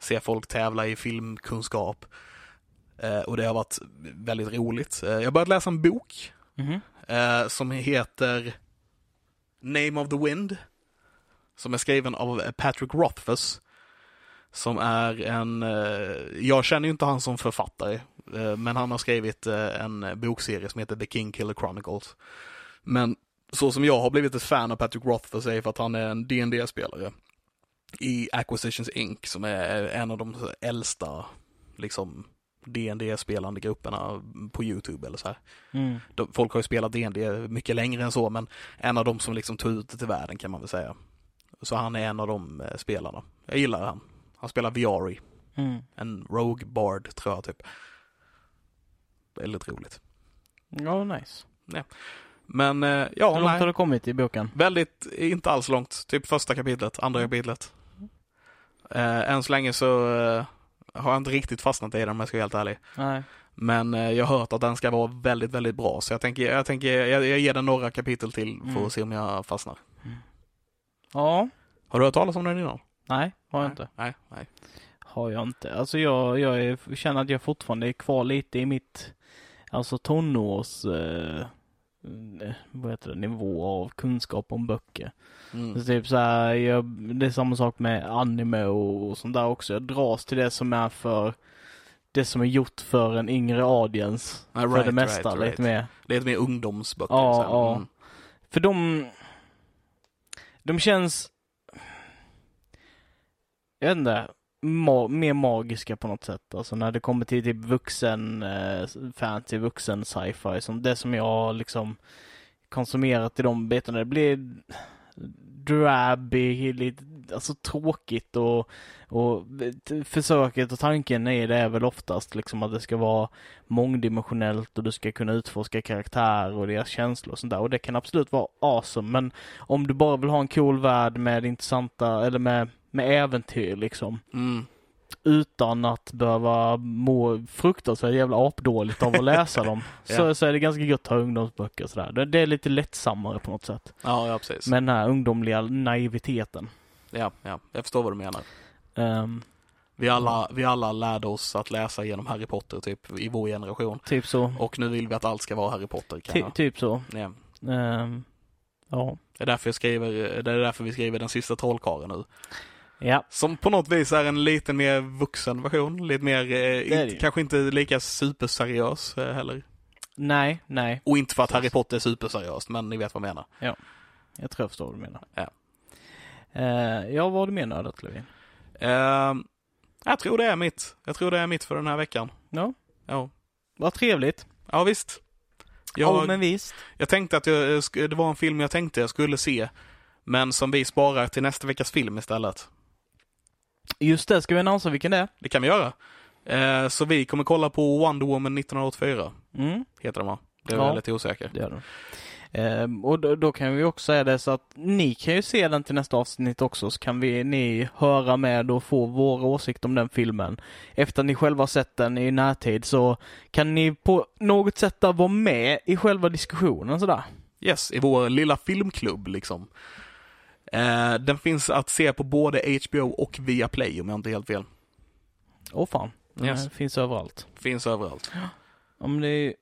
S2: Se folk tävla i filmkunskap. Eh, och det har varit väldigt roligt. Eh, jag har börjat läsa en bok
S1: Mhm.
S2: eh, som heter Name of the Wind. Som är skriven av Patrick Rothfuss. Som är en, jag känner ju inte han som författare, men han har skrivit en bokserie som heter The King Killer Chronicles. Men så som jag har blivit ett fan av Patrick Rothfuss är för att han är en dd spelare i Acquisitions Inc. som är en av de äldsta, liksom, dd spelande grupperna på YouTube eller så här
S1: Mm.
S2: de, folk har ju spelat D&D mycket längre än så, men en av de som liksom tog ut det till världen kan man väl säga. Så han är en av de eh, spelarna. Jag gillar han. Han spelar Viari,
S1: Mm.
S2: en Rogue Bard tror jag typ. Väldigt roligt.
S1: Ja, nice.
S2: Men eh, ja,
S1: Hur långt har
S2: nej.
S1: du kommit i boken?
S2: Väldigt, inte alls långt. Typ första kapitlet, andra kapitlet. Eh, än så länge så har jag inte riktigt fastnat i den om jag ska vara helt ärlig.
S1: Nej.
S2: Men eh, jag har hört att den ska vara väldigt, väldigt bra. Så jag tänker, jag, tänker, jag, jag ger den några kapitel till för
S1: Mm.
S2: att se om jag fastnar.
S1: Ja.
S2: Har du hört talas om den innan?
S1: Nej, har jag
S2: nej,
S1: inte.
S2: Nej, nej.
S1: har jag inte. Alltså jag, jag är, känner att jag fortfarande är kvar lite i mitt, alltså tonårs, eh, vad heter det, nivå av kunskap om böcker.
S2: Mm.
S1: Så typ så här, jag, det är samma sak med anime och, och sånt där också. Jag dras till det som är för, det som är gjort för en yngre audience. För
S2: right,
S1: det mesta,
S2: right, right.
S1: lite mer.
S2: Lite mer ungdomsböcker.
S1: Ja,
S2: så här.
S1: ja.
S2: Mm.
S1: För de, de känns, jag vet inte, ma mer magiska på något sätt. Alltså när det kommer till typ vuxen eh, fantasy, vuxen sci-fi, som det som jag har liksom konsumerat i de bitarna. Det blir drabby, lite, alltså tråkigt och, och försöket och tanken i det är väl oftast liksom att det ska vara mångdimensionellt och du ska kunna utforska karaktärer och deras känslor och sånt där. Och det kan absolut vara awesome, men om du bara vill ha en cool värld med intressanta, eller med, med äventyr liksom,
S2: Mm.
S1: utan att behöva må fruktansvärt jävla apdåligt av att läsa dem, så,
S2: Ja.
S1: så är det ganska gött att ha ungdomsböcker sådär. Det, det är lite lättsammare på något sätt.
S2: Ja, ja, precis.
S1: Med den här ungdomliga naiviteten.
S2: Ja, ja, jag förstår vad du menar.
S1: Ehm,
S2: Vi alla, vi alla lärde oss att läsa genom Harry Potter typ i vår generation.
S1: typ så.
S2: Och nu vill vi att allt ska vara Harry Potter.
S1: Ty, typ så.
S2: Ja.
S1: Ehm, ja.
S2: Det är därför jag skriver, det är därför vi skriver den sista trollkarlen nu.
S1: Ja.
S2: Som på något vis är en lite mer vuxen version, lite mer, eh, inte, kanske inte lika superseriös eh, heller.
S1: Nej, nej.
S2: Och inte för att Harry Potter är superseriöst, men ni vet vad jag menar.
S1: Jag tror jag förstår vad du menar.
S2: Ja.
S1: Uh, ja, vad har du mer nördat Levin?
S2: Ehm, jag tror det är mitt. Jag tror det är mitt för den här veckan.
S1: Ja.
S2: Ja,
S1: Vad trevligt.
S2: ja visst.
S1: Ja,
S2: Jag,
S1: men visst.
S2: jag tänkte att jag, det var en film jag tänkte jag skulle se, men som vi sparar till nästa veckas film istället.
S1: Just det, ska vi annonsera vilken det är?
S2: Det kan vi göra. Eh, så vi kommer kolla på Wonder Woman 1984,
S1: Mm,
S2: heter den va? Det är
S1: Ja.
S2: lite osäker.
S1: det gör den. Ehm, och då, då kan vi också säga det så att ni kan ju se den till nästa avsnitt också, så kan vi, ni höra med och få vår åsikt om den filmen. Efter att ni själva har sett den i närtid så kan ni på något sätt vara med i själva diskussionen sådär.
S2: Yes, i vår lilla filmklubb liksom. Eh, den finns att se på både HBO och Viaplay om jag inte är helt fel.
S1: Åh fan. Den
S2: Yes.
S1: finns överallt.
S2: Finns överallt.
S1: Ja, men det är,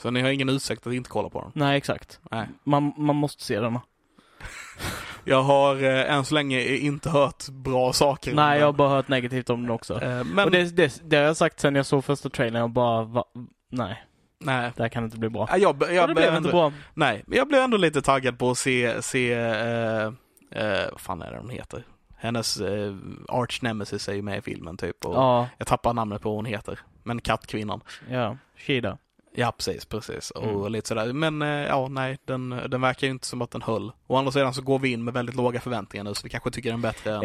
S2: Så ni har ingen ursäkt att inte kolla på den.
S1: nej exakt.
S2: Nej.
S1: Man, man måste se den.
S2: Jag har eh, än så länge inte hört bra saker
S1: Nej, jag har bara hört negativt om den också.
S2: Eh, men,
S1: Och det, det, det har jag sagt sen jag såg första trailern, jag bara, va, nej,
S2: nej.
S1: det här kan inte bli bra.
S2: Ja, Jag, jag,
S1: och det blev
S2: ändå,
S1: inte bra.
S2: Nej, men jag blev ändå lite taggad på att se, se eh, eh, vad fan är det hon heter? Hennes eh, arch nemesis är ju med i filmen typ. Och
S1: Ja,
S2: Jag tappar namnet på vad hon heter. Men kattkvinnan.
S1: ja, Shida.
S2: Ja, precis, precis. Och
S1: Mm.
S2: lite sådär. Men eh, ja, nej, den, den verkar ju inte som att den höll. Å andra sidan så går vi in med väldigt låga förväntningar nu, så vi kanske tycker den är bättre än...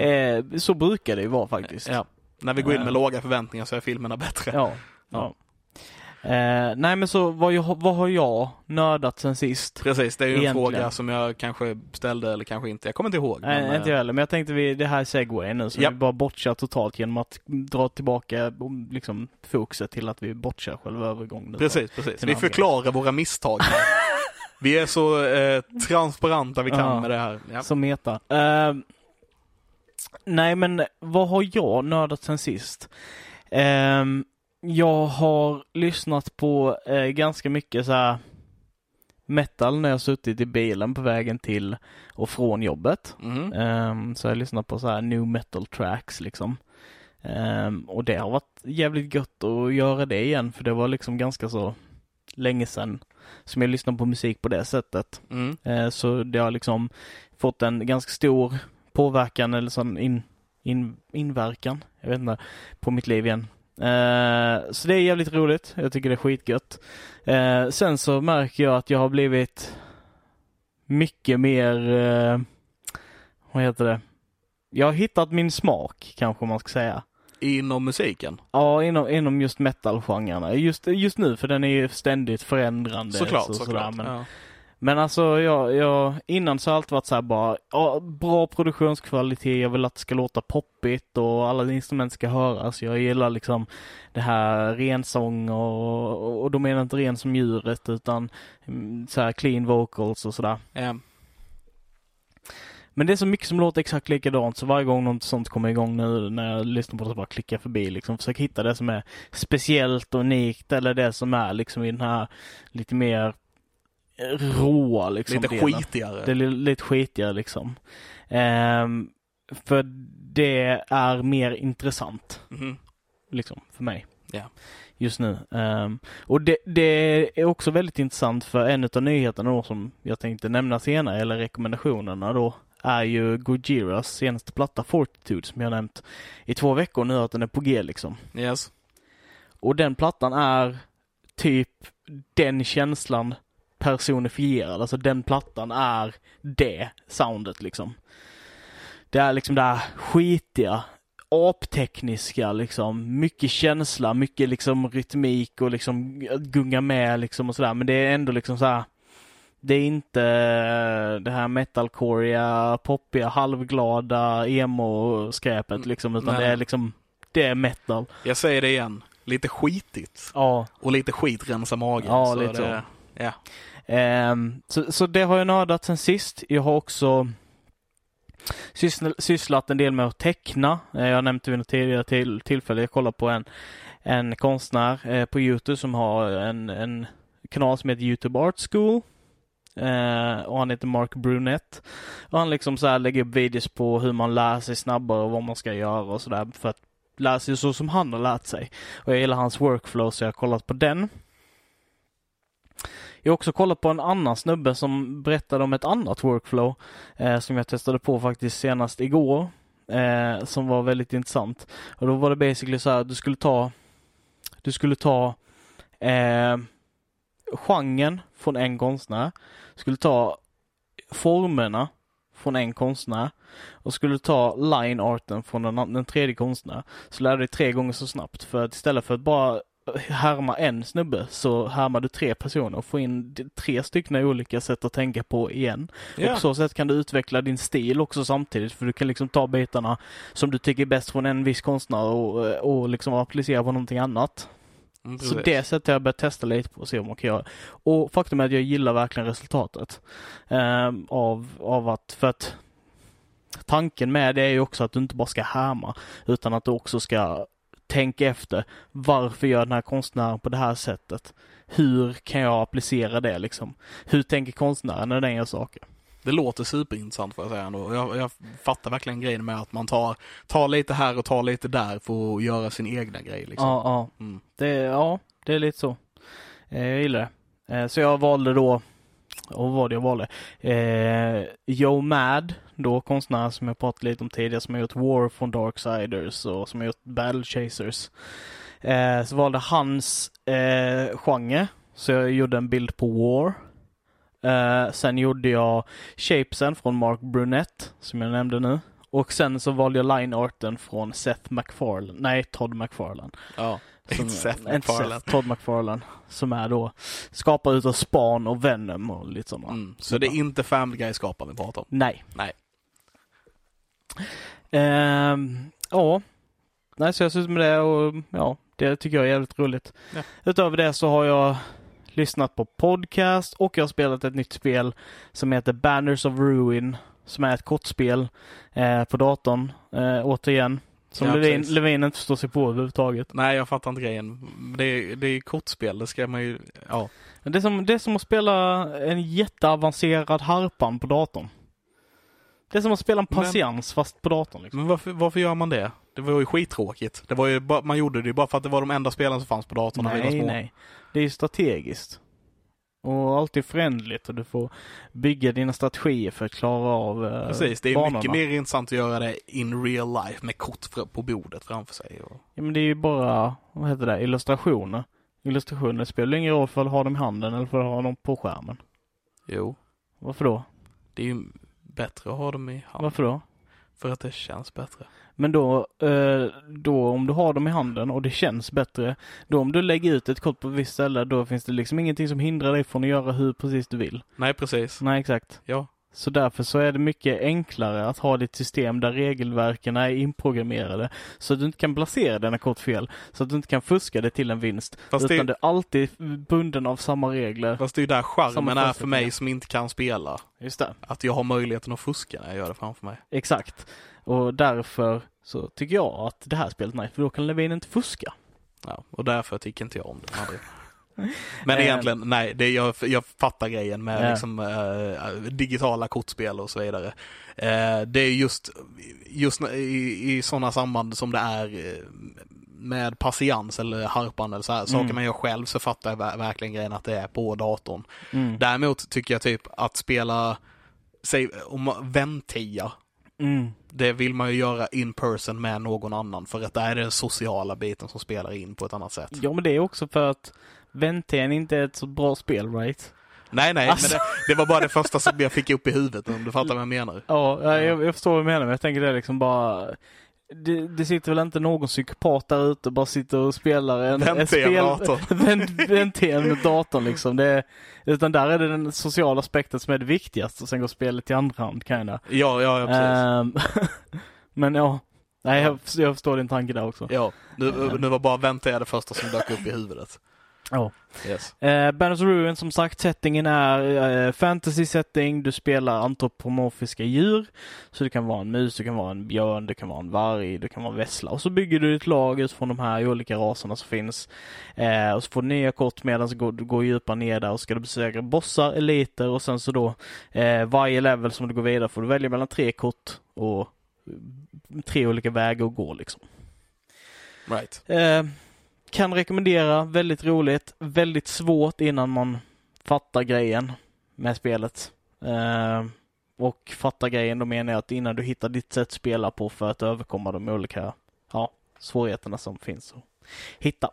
S1: Eh, så brukar det ju vara faktiskt.
S2: Ja. När vi går in med
S1: Eh.
S2: låga förväntningar så är filmerna bättre.
S1: Ja. ja. Eh, nej men så vad, jag, vad har jag nördat sen sist?
S2: Precis, det är ju en
S1: Egentligen.
S2: fråga som jag kanske ställde eller kanske inte. Jag kommer inte ihåg.
S1: Nej,
S2: men,
S1: inte
S2: eh,
S1: jag heller, men jag tänkte vi, det här är segway nu, så
S2: Ja.
S1: vi bara botchar totalt genom att dra tillbaka um, liksom fokuset till att vi botchar själva övergången.
S2: Precis, precis. Vi förklarar våra misstag. vi är så eh, transparenta vi kan
S1: Ja.
S2: med det här. Ja.
S1: Som meta. Eh, nej men vad har jag nördat sen sist? Eh, jag har lyssnat på eh, ganska mycket så här metal när jag suttit i bilen på vägen till och från jobbet.
S2: Mhm.
S1: Ehm, så jag lyssnar på så här new metal tracks liksom. Ehm, och det har varit jävligt gött att göra det igen för det var liksom ganska så länge sedan som jag lyssnade på musik på det sättet.
S2: Mm.
S1: Eh, så det har liksom fått en ganska stor påverkan eller sån in, in, inverkan, jag vet inte, på mitt liv igen. Eh, så det är jävligt roligt. Jag tycker det är skitgött. Eh, sen så märker jag att jag har blivit mycket mer, eh, vad heter det? Jag har hittat min smak kanske man ska säga.
S2: Inom musiken.
S1: Ja, inom, inom just metal-genrerna. Just, just nu, för den är ju ständigt förändrande.
S2: Såklart,
S1: så,
S2: såklart.
S1: sådär, men,
S2: Ja.
S1: Men alltså, jag, jag, innan så har allt varit så här bara, ja, bra produktionskvalitet, jag vill att det ska låta poppigt och alla instrument ska höras. Jag gillar liksom det här rensång och, och, då menar jag inte ren som djuret utan mm, så här clean vocals och sådär.
S2: Ja.
S1: Men det är så mycket som låter exakt likadant så varje gång något sånt kommer igång nu när jag lyssnar på det så bara klickar förbi liksom. Försöker hitta det som är speciellt och unikt eller det som är liksom i den här lite mer råa liksom.
S2: Lite
S1: delen.
S2: skitigare.
S1: Det är li- lite skitigare liksom. Ehm, för det är mer intressant
S2: Mhm.
S1: liksom för mig.
S2: Ja.
S1: Just nu. Ehm, och det, det är också väldigt intressant för en av nyheterna då som jag tänkte nämna senare, eller rekommendationerna då, är ju Gojiras senaste platta Fortitude som jag nämnt i två veckor nu att den är på G liksom.
S2: Yes.
S1: Och den plattan är typ den känslan personifierad. Alltså den plattan är det soundet liksom. Det är liksom det här skitiga, aptekniska liksom. Mycket känsla, mycket liksom rytmik och liksom gunga med liksom och sådär. Men det är ändå liksom så här. Det är inte det här metalcoreiga, poppiga, halvglada emo-skräpet liksom. Utan
S2: Nej.
S1: det är liksom, det är metal.
S2: Jag säger det igen. Lite skitigt.
S1: Ja,
S2: Och lite skit rensa magen.
S1: Ja,
S2: så
S1: lite
S2: det, Ja.
S1: Um, så, så det har jag nördat sen sist. Jag har också sysslat en del med att teckna. Eh, jag nämnde vid något tidigare till, tillfälle, jag kollade på en, en konstnär eh, på Youtube som har en, en kanal som heter Youtube Art School. Eh, och han heter Mark Brunett. Och han liksom så här lägger upp videos på hur man lär sig snabbare och vad man ska göra och sådär för att lära sig så som han har lärt sig. Och jag gillar hans workflow så jag har kollat på den. Jag har också kollat på en annan snubbe som berättade om ett annat workflow eh, som jag testade på faktiskt senast igår. Eh, som var väldigt intressant. Och då var det basically så här att du skulle ta Du skulle ta eh, genren från en konstnär. Skulle ta formerna från en konstnär och skulle ta line arten från den, den tredje konstnären. Så lär du dig tre gånger så snabbt för att istället för att bara härma en snubbe så härmar du tre personer och får in tre stycken olika sätt att tänka på igen. Och
S2: Ja.
S1: på så sätt kan du utveckla din stil också samtidigt för du kan liksom ta bitarna som du tycker är bäst från en viss konstnär och, och liksom applicera på någonting annat.
S2: Mm,
S1: Så det sättet har jag börjat testa lite på och se om man kan göra. Och faktum är att jag gillar verkligen resultatet. ehm, av, av att, för att tanken med det är ju också att du inte bara ska härma utan att du också ska tänka efter. Varför gör den här konstnären på det här sättet? Hur kan jag applicera det liksom? Hur tänker konstnären när den gör saker?
S2: Det låter superintressant får jag säga ändå. Jag, jag fattar verkligen grejen med att man tar, tar lite här och tar lite där för att göra sin egna grej. Liksom.
S1: Ja, ja.
S2: Mm.
S1: Det, ja, det är lite så. Eh, jag gillar det. Eh, så jag valde då, och vad var det jag valde? Eh, Joe Mad, då konstnär som jag pratat lite om tidigare, som har gjort War from Darksiders och som har gjort Battle Chasers. Eh, så valde hans eh, genre, så jag gjorde en bild på War. Eh, sen gjorde jag Shapesen från Mark Brunett, som jag nämnde nu. Och sen så valde jag line arten från Seth MacFarlane, nej Todd McFarlane.
S2: Ja.
S1: Som-
S2: Inte Seth MacFarlane.
S1: Todd McFarlane. Som är då skapare utav Span och Venom och lite sådana.
S2: Mm. Så det är inte Family Guy-skaparen vi pratar om?
S1: Nej.
S2: Nej.
S1: Ehm, ja. Nej, så jag syns med det och ja, det tycker jag är jävligt roligt.
S2: Ja.
S1: Utöver det så har jag lyssnat på podcast och jag har spelat ett nytt spel som heter Banners of Ruin. Som är ett kortspel eh, på datorn, eh, återigen. Som
S2: Ja,
S1: Levin. Levin inte förstår sig på överhuvudtaget.
S2: Nej, jag fattar inte grejen. Det är, det är kortspel, det ska man ju, ja.
S1: Det är, som, det är som att spela en jätteavancerad harpan på datorn. Det är som att spela en patiens fast på datorn. Liksom.
S2: Men varför, varför gör man det? Det var ju skittråkigt. Det var ju bara, man gjorde det ju bara för att det var de enda spelen som fanns på datorn när vi var
S1: Nej,
S2: små.
S1: nej. Det är ju strategiskt. Och alltid förändligt och du får bygga dina strategier för att klara av eh,
S2: Precis, det är
S1: banorna.
S2: mycket mer intressant att göra det in real life med kort på bordet framför sig. Och...
S1: Ja, men det är ju bara, vad heter det, illustrationer. Illustrationer spelar ingen roll för att ha dem i handen eller för att ha dem på skärmen.
S2: Jo,
S1: Varför då?
S2: det är ju bättre att ha dem i hand.
S1: Varför då?
S2: För att det känns bättre.
S1: Men då, eh, då om du har dem i handen och det känns bättre, då om du lägger ut ett kort på ett visst ställe, då finns det liksom ingenting som hindrar dig från att göra hur precis du vill.
S2: Nej, precis.
S1: Nej, exakt.
S2: Ja.
S1: Så därför så är det mycket enklare att ha ditt system där regelverken är inprogrammerade. Så att du inte kan placera dina kort fel. Så att du inte kan fuska det till en vinst.
S2: Fast
S1: utan
S2: det-
S1: du är alltid bunden av samma regler.
S2: Fast det är ju där charmen är för mig som inte kan spela.
S1: Just det.
S2: Att jag har möjligheten att fuska när jag gör det framför mig.
S1: Exakt. Och därför så tycker jag att det här spelet är nice, för då kan Levin inte fuska.
S2: Ja, och därför tycker inte jag om det. Men
S1: Eh.
S2: egentligen, nej, det, jag, jag fattar grejen med
S1: Ja.
S2: liksom, eh, digitala kortspel och så vidare. Eh, det är just, just i, i sådana samband som det är eh, med patiens eller harpan eller så här, saker
S1: Mm.
S2: man gör själv så fattar jag ver- verkligen grejen att det är på datorn.
S1: Mm.
S2: Däremot tycker jag typ att spela, säg om väntia,
S1: Mm.
S2: det vill man ju göra in person med någon annan för att där är det den sociala biten som spelar in på ett annat sätt.
S1: Ja, men det är också för att Venten inte är ett så bra spel, right?
S2: Nej, nej,
S1: Alltså.
S2: men det, det var bara det första som jag fick upp i huvudet om du fattar vad jag menar.
S1: Ja, jag, jag förstår vad du menar, men jag tänker det är liksom bara det, det sitter väl inte någon psykopat där ute och bara sitter och spelar en,
S2: Vänta
S1: ett
S2: igen
S1: spel,
S2: datorn.
S1: vänt, vänt igen med datorn liksom. Det, utan där är det den sociala aspekten som är det viktigaste och sen går spelet till andra hand kinda.
S2: Ja, ja, ja precis.
S1: Ehm, men ja, nej jag, jag förstår din tanke där också.
S2: Ja, nu, nu var bara vänta det första som dök upp i huvudet.
S1: Ja.
S2: Yes.
S1: Eh, Banners Ruin som sagt, settingen är eh, fantasy setting. Du spelar antropomorfiska djur. Så det kan vara en mus, det kan vara en björn, det kan vara en varg, det kan vara en vessla. Och så bygger du ett lag utifrån de här olika raserna som finns. Eh, och så får du nya kort medan du går, går djupare ner där och ska du besegra bossar, eliter och sen så då eh, varje level som du går vidare får du välja mellan tre kort och eh, tre olika vägar att gå liksom.
S2: Right.
S1: Eh, kan rekommendera, väldigt roligt, väldigt svårt innan man fattar grejen med spelet. Eh, och fattar grejen, då menar jag att innan du hittar ditt sätt att spela på för att överkomma de olika ja, svårigheterna som finns att hitta.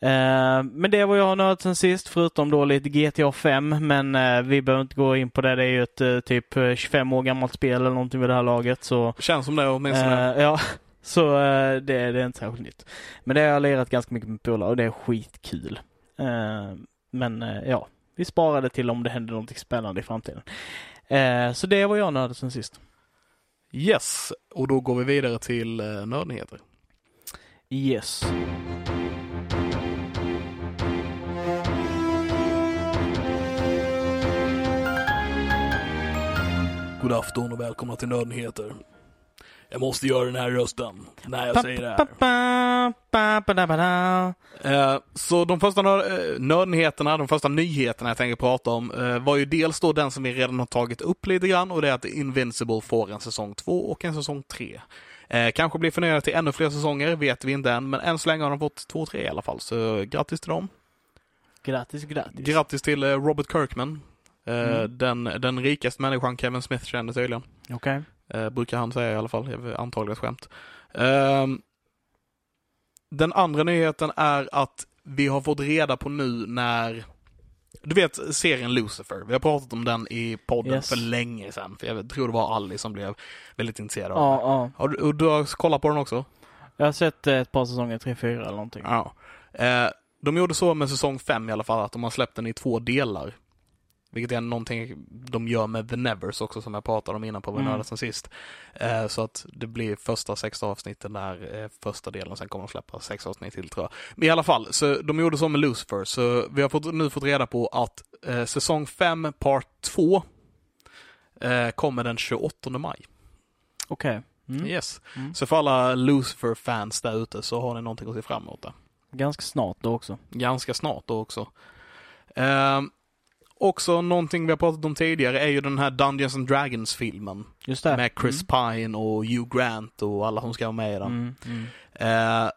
S1: Eh, men det var jag har nördat sen sist, förutom då lite GTA 5, men eh, vi behöver inte gå in på det. Det är ju ett eh, typ eh, 25 år gammalt spel eller någonting vid det här laget, så
S2: Känns som det åtminstone.
S1: Eh, ja, så eh, det, det är inte särskilt nytt. Men det har jag lirat ganska mycket med polare och det är skitkul. Eh, men eh, ja, vi sparade till om det händer något spännande i framtiden. Eh, så det var jag nördade sen sist.
S2: Yes, och då går vi vidare till uh, nördnyheter.
S1: Yes.
S2: God afton och välkomna till nördnyheter. Jag måste göra den här rösten när jag säger det här. Eh, Så de första nörd, eh, nördnyheterna, de första nyheterna jag tänker prata om eh, var ju dels då den som vi redan har tagit upp lite grann och det är att Invincible får en säsong 2 och en säsong 3. Eh, kanske blir förnyade till ännu fler säsonger, vet vi inte än, men än så länge har de fått 2 och 3 i alla fall, så grattis till dem.
S1: Grattis, grattis.
S2: Grattis till Robert Kirkman,
S1: Mm.
S2: den, den rikaste människan Kevin Smith känner tydligen.
S1: Okej.
S2: Eh, brukar han säga i alla fall, antagligen ett skämt. Ehm, den andra nyheten är att vi har fått reda på nu när du vet serien Lucifer, vi har pratat om den i podden
S1: Yes.
S2: för länge sedan. För jag tror det var Ali som blev väldigt intresserad av
S1: Ja,
S2: den.
S1: ja.
S2: Har du, och du har kollat på den också?
S1: Jag har sett eh, ett par säsonger, tre, fyra eller någonting.
S2: Ja. Eh, de gjorde så med säsong 5 i alla fall, att de har släppt den i två delar. Vilket är någonting de gör med The Nevers också som jag pratade om innan på
S1: Mm.
S2: mm. sen sist. Eh, så att det blir första sex avsnitten där, eh, första delen, sen kommer de släppa sex avsnitt till tror jag. Men i alla fall, så de gjorde så med Lucifer, så vi har fått, nu fått reda på att eh, säsong 5, part 2 eh, kommer den 28 maj.
S1: Okej. Mm.
S2: Yes.
S1: Mm.
S2: Så för alla Lucifer-fans där ute så har ni någonting att se fram emot där.
S1: Ganska snart då också.
S2: ganska snart då också. Också någonting vi har pratat om tidigare är ju den här Dungeons and Dragons-filmen.
S1: Just det.
S2: Med Chris Pine och Hugh Grant och alla som ska vara med i den.
S1: Mm. Mm.
S2: Eh,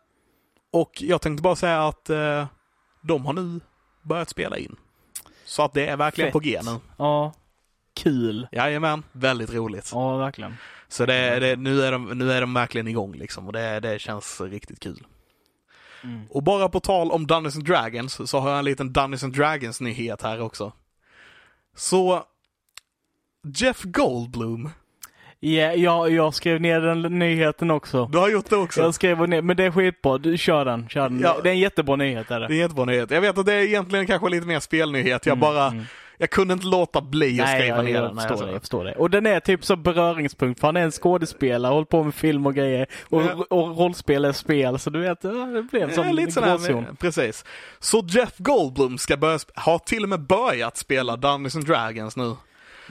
S2: och jag tänkte bara säga att eh, de har nu börjat spela in. Så att det är verkligen
S1: Fett.
S2: på G nu.
S1: Ja. Kul.
S2: Jajamän, väldigt roligt.
S1: Ja, verkligen.
S2: Så det, det, nu, är de, nu är de verkligen igång liksom och det, det känns riktigt kul.
S1: Mm.
S2: Och bara på tal om Dungeons and Dragons så har jag en liten Dungeons and Dragons nyhet här också. Så Jeff Goldblum,
S1: Ja, jag, jag skrev ner den nyheten också.
S2: du har gjort det också.
S1: Jag skrev ner, men det är skitbra. Du, kör den, kör den.
S2: Ja.
S1: Det är en jättebra nyhet är det.
S2: Det är en jättebra nyhet. Jag vet att det är egentligen kanske lite mer spelnyhet. Jag
S1: Mm,
S2: bara,
S1: mm.
S2: Jag kunde inte låta bli att skriva ner den.
S1: det, jag förstår det. Och den är typ så beröringspunkt för han är en skådespelare, håller på med film och grejer. Och,
S2: Ja.
S1: och rollspel är spel, så du vet, det blev som
S2: Ja, lite
S1: gråzon.
S2: precis. Så Jeff Goldblum ska börja, har till och med börjat spela Dungeons and Dragons nu.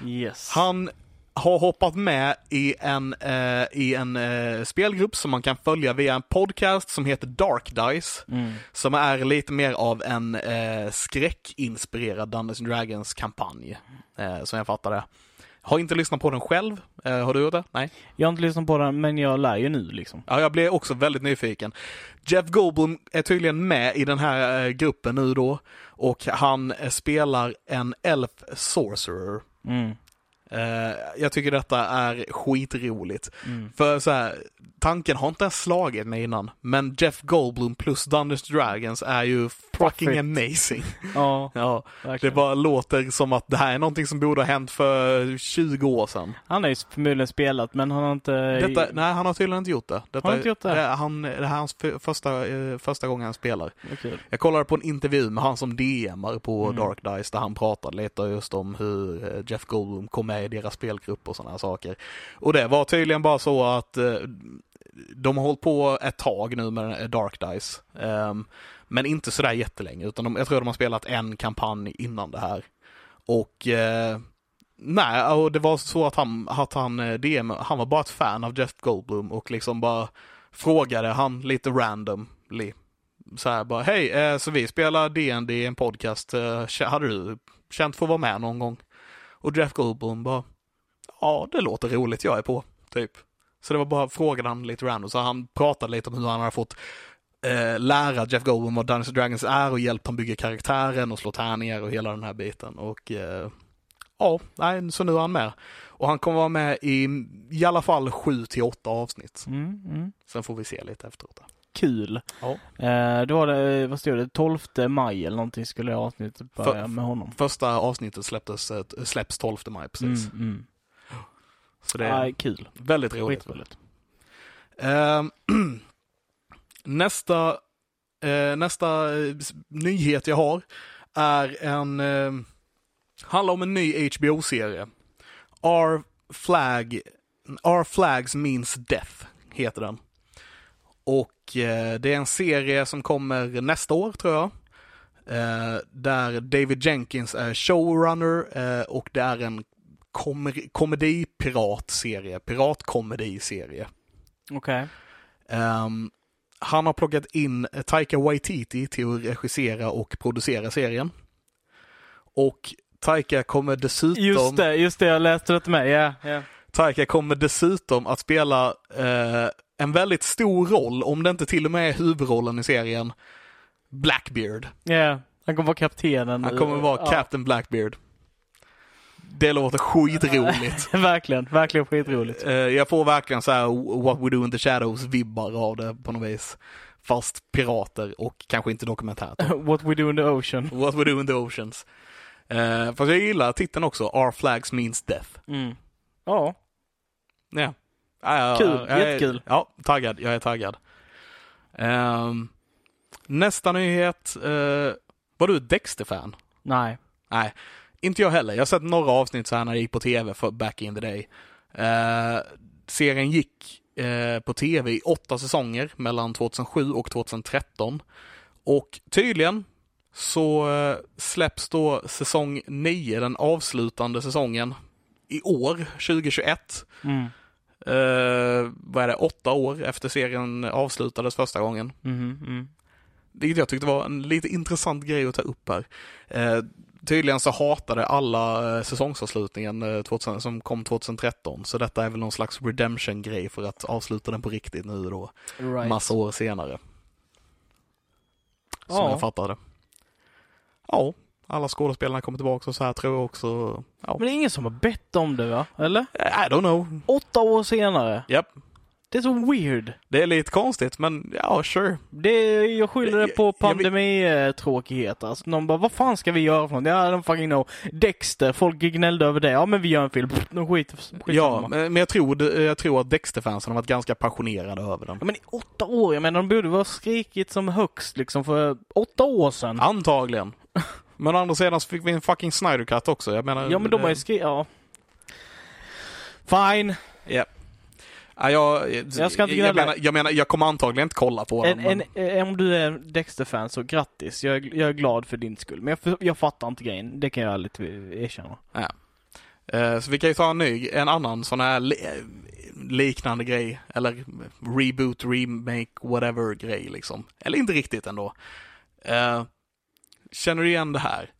S1: Yes.
S2: Han har hoppat med i en, eh, i en eh, spelgrupp som man kan följa via en podcast som heter Dark Dice.
S1: Mm.
S2: Som är lite mer av en eh, skräckinspirerad Dungeons Dragons kampanj. Eh, som jag fattar det. Har inte lyssnat på den själv. Eh, har du gjort det? Nej.
S1: Jag har inte lyssnat på den, men jag lär ju nu liksom.
S2: Ja, jag blev också väldigt nyfiken. Jeff Goldblum är tydligen med i den här eh, gruppen nu då. Och han eh, spelar en Elf Sorcerer.
S1: Mm.
S2: Eh, jag tycker detta är skitroligt.
S1: Mm.
S2: För så här, tanken har inte ens slagit mig innan. Men Jeff Goldblum plus Dungeons Dragons är ju fucking
S1: Profit.
S2: amazing.
S1: Ja,
S2: ja, det
S1: verkligen.
S2: bara låter som att det här är någonting som borde ha hänt för 20 år sedan.
S1: Han har ju förmodligen spelat, men han har inte...
S2: Detta, nej, han har tydligen inte gjort det. Detta,
S1: Har han inte gjort det?
S2: är- han, det här är hans för, första, eh, första gången han spelar.
S1: Kul.
S2: Jag kollade på en intervju med han som DMar på
S1: Mm.
S2: Dark Dice där han pratade lite just om hur eh, Jeff Goldblum kom med i deras spelgrupp och sådana saker. Och det var tydligen bara så att eh, de har hållit på ett tag nu med eh, Dark Dice. Ehm, men inte sådär jättelänge, utan de, jag tror de har spelat en kampanj innan det här. Och eh, nej, och det var så att han, att han eh, DM, han var bara ett fan av Jeff Goldblum och liksom bara frågade han lite randomly så här bara, hej, eh, så vi spelar D&D i en podcast, eh, hade du känt för att vara med någon gång? Och Jeff Goldblum bara, ja det låter roligt, jag är på, typ. Så det var bara, frågade han lite random, så han pratade lite om hur han hade fått eh, lära Jeff Goldblum vad Dungeons Dragons är och hjälpt honom bygga karaktären och slå tärningar och hela den här biten. Och eh, ja, nej, så nu är han med. Och han kommer vara med i i alla fall sju till åtta avsnitt.
S1: Mm, mm.
S2: Sen får vi se lite efteråt.
S1: Kul.
S2: Ja.
S1: Eh, då var det, vad stod det, 12 maj eller någonting skulle avsnittet börja
S2: För-
S1: med honom.
S2: Första avsnittet släpptes, eh, släpps 12 maj precis.
S1: Mm, mm.
S2: Så det är
S1: Nej, kul.
S2: väldigt roligt.
S1: Skitroligt.
S2: Ehm, nästa eh, nästa eh, s- nyhet jag har är en, eh, handlar om en ny HBO-serie. Our Flag, Our Flags Means Death heter den. Och eh, det är en serie som kommer nästa år tror jag. Eh, där David Jenkins är showrunner eh, och det är en kom- komedi-piratserie, piratkomedi-serie.
S1: Okej.
S2: Ehm, han har plockat in Taika Waititi till att regissera och producera serien. Och Taika kommer dessutom,
S1: Just det, just det, jag läste det med. Ja, ja.
S2: Taika kommer dessutom att spela eh, en väldigt stor roll, om det inte till och med är huvudrollen i serien, Blackbeard.
S1: Ja, han kommer vara kaptenen.
S2: Han kommer vara
S1: Ja.
S2: Captain Blackbeard. Det låter skitroligt.
S1: verkligen, verkligen skitroligt.
S2: Eh, jag får verkligen så här What We Do In The Shadows-vibbar av det på något vis. Fast pirater och kanske inte dokumentärt.
S1: What we do in the ocean.
S2: What We Do In The Oceans. Uh, fast jag gillar titeln också, Our Flags Means Death.
S1: Mm. Ja,
S2: Ja. Ja,
S1: Kul,
S2: jag är-
S1: jättekul.
S2: Ja, taggad. Jag är taggad. Ehm, nästa nyhet. Uh, var du Dexter-fan?
S1: nej.
S2: Nej, inte jag heller. Jag har sett några avsnitt så här när det gick på tv för back in the day. Eh, serien gick eh, på tv i åtta säsonger mellan 2007 och 2013. Och tydligen så släpps då säsong 9, den avslutande säsongen, i år, 2021.
S1: Mm.
S2: Eh, vad är det, åtta år efter serien avslutades första gången.
S1: Mhm, mm.
S2: Vilket jag tyckte var en lite intressant grej att ta upp här. Eh, tydligen så hatade alla eh, säsongsavslutningen eh, 2000, som kom 2013, så detta är väl någon slags redemption-grej för att avsluta den på riktigt nu då,
S1: Right.
S2: massa år senare. Som
S1: Ja.
S2: jag fattar det. Ja, alla skådespelarna kommer tillbaka och så här tror jag också. Ja.
S1: Men det är ingen som har bett om det va? Eller?
S2: I don't know.
S1: Åtta år senare.
S2: Japp,
S1: Det är så weird.
S2: det är lite konstigt men ja, sure.
S1: Det, jag skyller det på pandemitråkighet. Alltså, någon bara, vad fan ska vi göra för något? Ja, de fucking know. Dexter, folk gnällde över det. Ja, men vi gör en film. Pff, De skit, skit
S2: Ja, men jag tror, jag tror att Dexter-fansen har varit ganska passionerade över den.
S1: Ja, men i åtta år, jag menar de borde vara skrikit som högst liksom för åtta år sedan.
S2: Antagligen. Men å andra sidan så fick vi en fucking Snyder Cut också. Jag menar...
S1: Ja men de har ju skrivit, ja. Fine.
S2: Ja. Ja, jag,
S1: Jag ska inte
S2: jag, menar, jag menar, jag kommer antagligen inte kolla på den.
S1: En,
S2: men-
S1: en, eh, om du är Dexter-fan så grattis. Jag, jag är glad för din skull. Men jag, jag fattar inte grejen. Det kan jag ärligt erkänna.
S2: Eh, Så vi kan ju ta en ny, en annan sån här li- eh, liknande grej. Eller reboot, remake, whatever grej liksom. Eller inte riktigt ändå. Känner du igen det här?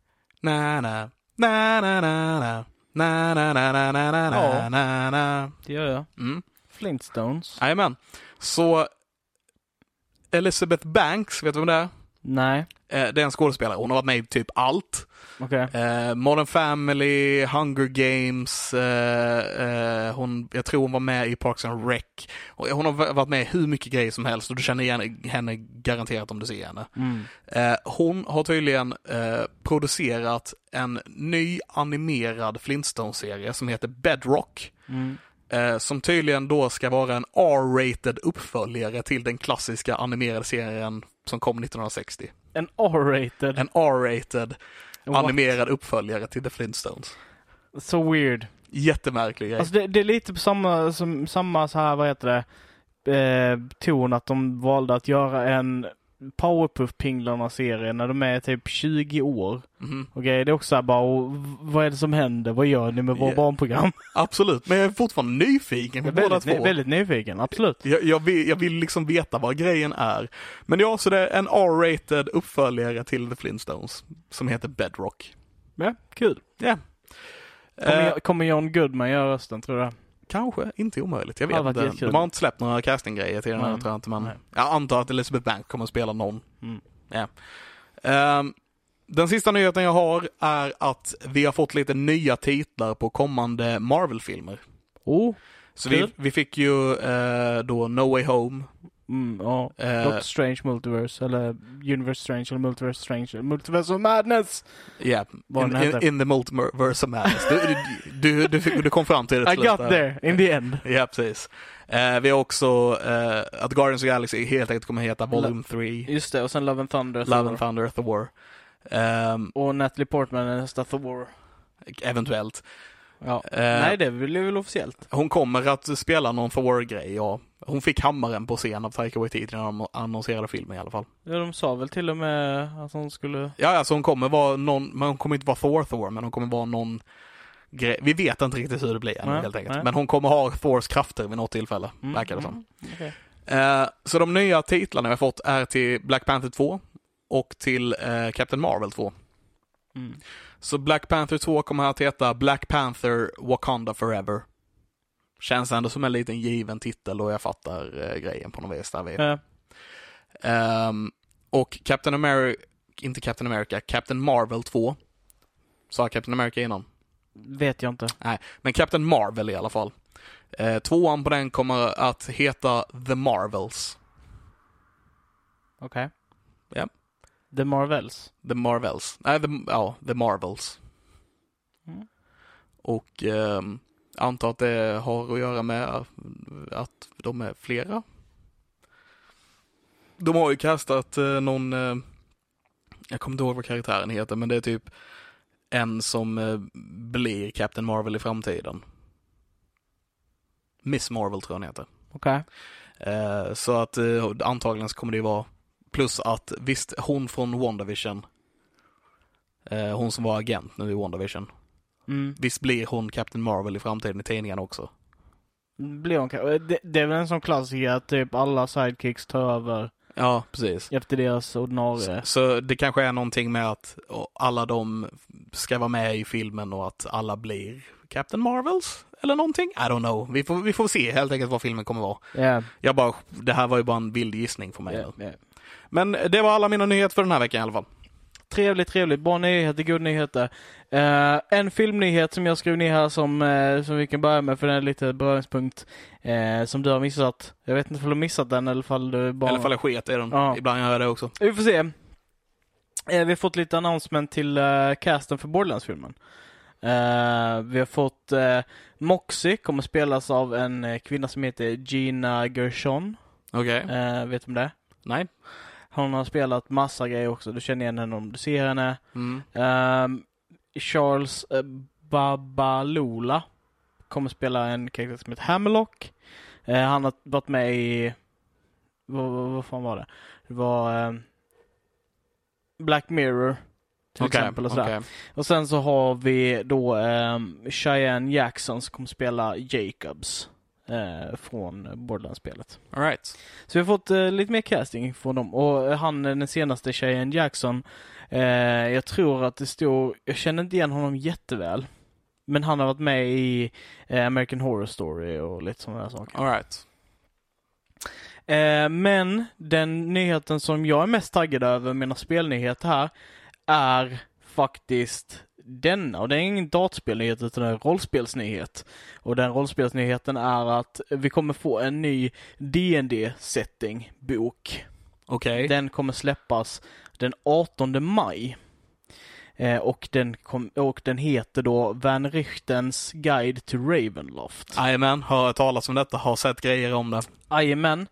S2: Na, na, na, na, na, na. Na, na, na, na, na, na,
S1: ja,
S2: na, na.
S1: det gör jag.
S2: Mm.
S1: Flintstones.
S2: Jajamän. Så Elizabeth Banks, vet du vem det är?
S1: Nej.
S2: Det är en skådespelare. Hon har varit med i typ allt.
S1: Okej.
S2: Eh, Modern Family, Hunger Games, eh, eh, hon, jag tror hon var med i Parks and Rec. Hon har varit med i hur mycket grejer som helst och du känner igen henne garanterat om du ser henne.
S1: Mm.
S2: Eh, hon har tydligen eh, producerat en ny animerad Flintstone-serie som heter Bedrock.
S1: Mm.
S2: Eh, som tydligen då ska vara en R-rated uppföljare till den klassiska animerade serien som kom 1960.
S1: En R-rated.
S2: En R-rated
S1: What?
S2: animerad uppföljare till The Flintstones.
S1: Så weird.
S2: Jättemärklig grej.
S1: Alltså det, det är lite på samma, som, samma så här, vad heter det, eh, ton att de valde att göra en Powerpuff-pinglarna-serie när de är typ 20 år.
S2: Mhm.
S1: Okej, det är också så här bara, och vad är det som händer? Vad gör ni med våra
S2: Ja.
S1: barnprogram?
S2: Absolut, men jag är fortfarande nyfiken på
S1: Jag
S2: båda två.
S1: väldigt nyfiken, absolut.
S2: Jag, jag, vill, jag vill liksom veta vad grejen är. Men ja, så det är en R-rated uppföljare till The Flintstones som heter Bedrock.
S1: Ja, kul.
S2: Ja.
S1: Kommer,
S2: Eh,
S1: kommer John Goodman göra rösten, tror du?
S2: Kanske, inte omöjligt. Jag vet inte. De har inte släppt några castinggrejer till den här
S1: Nej.
S2: tror jag inte, men
S1: Nej.
S2: jag antar att Elizabeth Banks kommer att spela någon.
S1: Mm.
S2: Ja. Ehm, den sista nyheten jag har är att vi har fått lite nya titlar på kommande Marvel-filmer.
S1: Oh,
S2: Så vi, vi fick ju eh, då No Way Home.
S1: Mm, ja.
S2: eh,
S1: Doctor Strange Multiverse, eller Universe Strange, eller Multiverse Strange, Multiverse of Madness! Vad
S2: in, in, in the multiverse of madness. Du, du, du, du, kom fram till det
S1: I
S2: slut
S1: got
S2: där.
S1: there, in the end.
S2: Ja, precis. Eh, vi har också eh, att Guardians of Galaxy helt enkelt kommer heta Volume 3.
S1: Just det, och sen Love and Thunder,
S2: Love
S1: Thor.
S2: and Thunder, Thor. Ehm,
S1: Och Natalie Portman är nästa Thor.
S2: eventuellt.
S1: Ja.
S2: Eh,
S1: Nej, det blir väl officiellt.
S2: Hon kommer att spela någon Thor-grej, ja. Hon fick hammaren på scen av Taika Waititi när de annonserade filmen i alla fall.
S1: Ja, de sa väl till och med att hon skulle...
S2: Ja, alltså hon kommer vara någon, men hon kommer inte vara Thor-Thor, men hon kommer vara någon grej. Vi vet inte riktigt hur det blir
S1: Nej,
S2: helt enkelt.
S1: nej.
S2: Men hon kommer ha Thors krafter vid något tillfälle,
S1: Mm,
S2: verkar det som.
S1: mm, okej.
S2: Eh, så de nya titlarna vi har fått är till Black Panther 2 och till eh, Captain Marvel 2.
S1: Mm.
S2: Så Black Panther 2 kommer att heta Black Panther Wakanda Forever. Känns ändå som en liten given titel och jag fattar eh, grejen på något vis där vid.
S1: Eh,
S2: Ehm, och Captain America, inte Captain America, Captain Marvel 2. Sa Captain America innan?
S1: vet jag inte.
S2: Nej, men Captain Marvel i alla fall. Eh, tvåan på den kommer att heta The Marvels.
S1: Okej.
S2: Ja.
S1: The Marvels.
S2: The Marvels. Nej, the, ja, The Marvels.
S1: Mm.
S2: Och ehm, antar att det har att göra med att de är flera. De har ju kastat eh, någon, eh, jag kommer inte ihåg vad karaktären heter, men det är typ en som eh, blir Captain Marvel i framtiden. Miss Marvel tror jag hon heter.
S1: Okej.
S2: Eh, så att eh, antagligen så kommer det ju vara plus att visst, hon från WandaVision, eh, hon som var agent nu i WandaVision,
S1: Mm.
S2: visst blir hon Captain Marvel i framtiden i tidningen också?
S1: Blir hon det, det är väl en sån klassiker att typ alla sidekicks tar över
S2: Ja, precis.
S1: efter deras ordinarie.
S2: Så, så det kanske är någonting med att alla de ska vara med i filmen och att alla blir Captain Marvels eller någonting. I don't know. Vi får, vi får se helt enkelt vad filmen kommer vara.
S1: Ja.
S2: Jag bara, det här var ju bara en vild gissning för mig.
S1: ja,
S2: nu. Men det var alla mina nyheter för den här veckan i alla fall.
S1: Trevligt, trevligt. Bra nyheter, goda nyheter. Eh, en filmnyhet som jag skrev ner här som, eh, som vi kan börja med för den är lite beröringspunkt. eh, som du har missat. Jag vet inte om du har missat den eller ifall du bara...
S2: Eller fall jag sket i den.
S1: Ja.
S2: Ibland gör jag det också.
S1: Vi får se. Vi har fått lite announcement till uh, casten för Borderlands-filmen. Vi har fått uh, Moxie, kommer spelas av en kvinna som heter Gina Gershon.
S2: Okej.
S1: Eh, vet du om det?
S2: Nej.
S1: Hon har spelat massa grejer också. Du känner igen henne om du ser henne.
S2: Mm.
S1: Ehm, Charles eh, Babalula kommer spela en karaktär som heter Hammerlock. Eh, han har varit med i, vad, vad, vad fan var det? Det var ehm, Black Mirror till
S2: Okej,
S1: exempel och sådär.
S2: okej.
S1: Och sen så har vi då um, Cheyenne Jackson som kommer spela Jacobs eh, från Borderlands-spelet.
S2: All right.
S1: Så vi har fått eh, lite mer casting från dem och eh, han, eh, den senaste Cheyenne Jackson, eh, jag tror att det står, jag känner inte igen honom jätteväl. Men han har varit med i eh, American Horror Story och lite sådana där saker.
S2: All right.
S1: Men den nyheten som jag är mest taggad över, mina spelnyheter här, är faktiskt denna. Och det är ingen dataspelnyhet utan en rollspelsnyhet. Och den rollspelsnyheten är att vi kommer få en ny dd setting bok
S2: Okej.
S1: Den kommer släppas den 18 maj. Eh, och, den kom, och den heter då Van Richtens Guide to Ravenloft.
S2: Jajamän, har hört talas om detta, har sett grejer om det.
S1: Jajamän.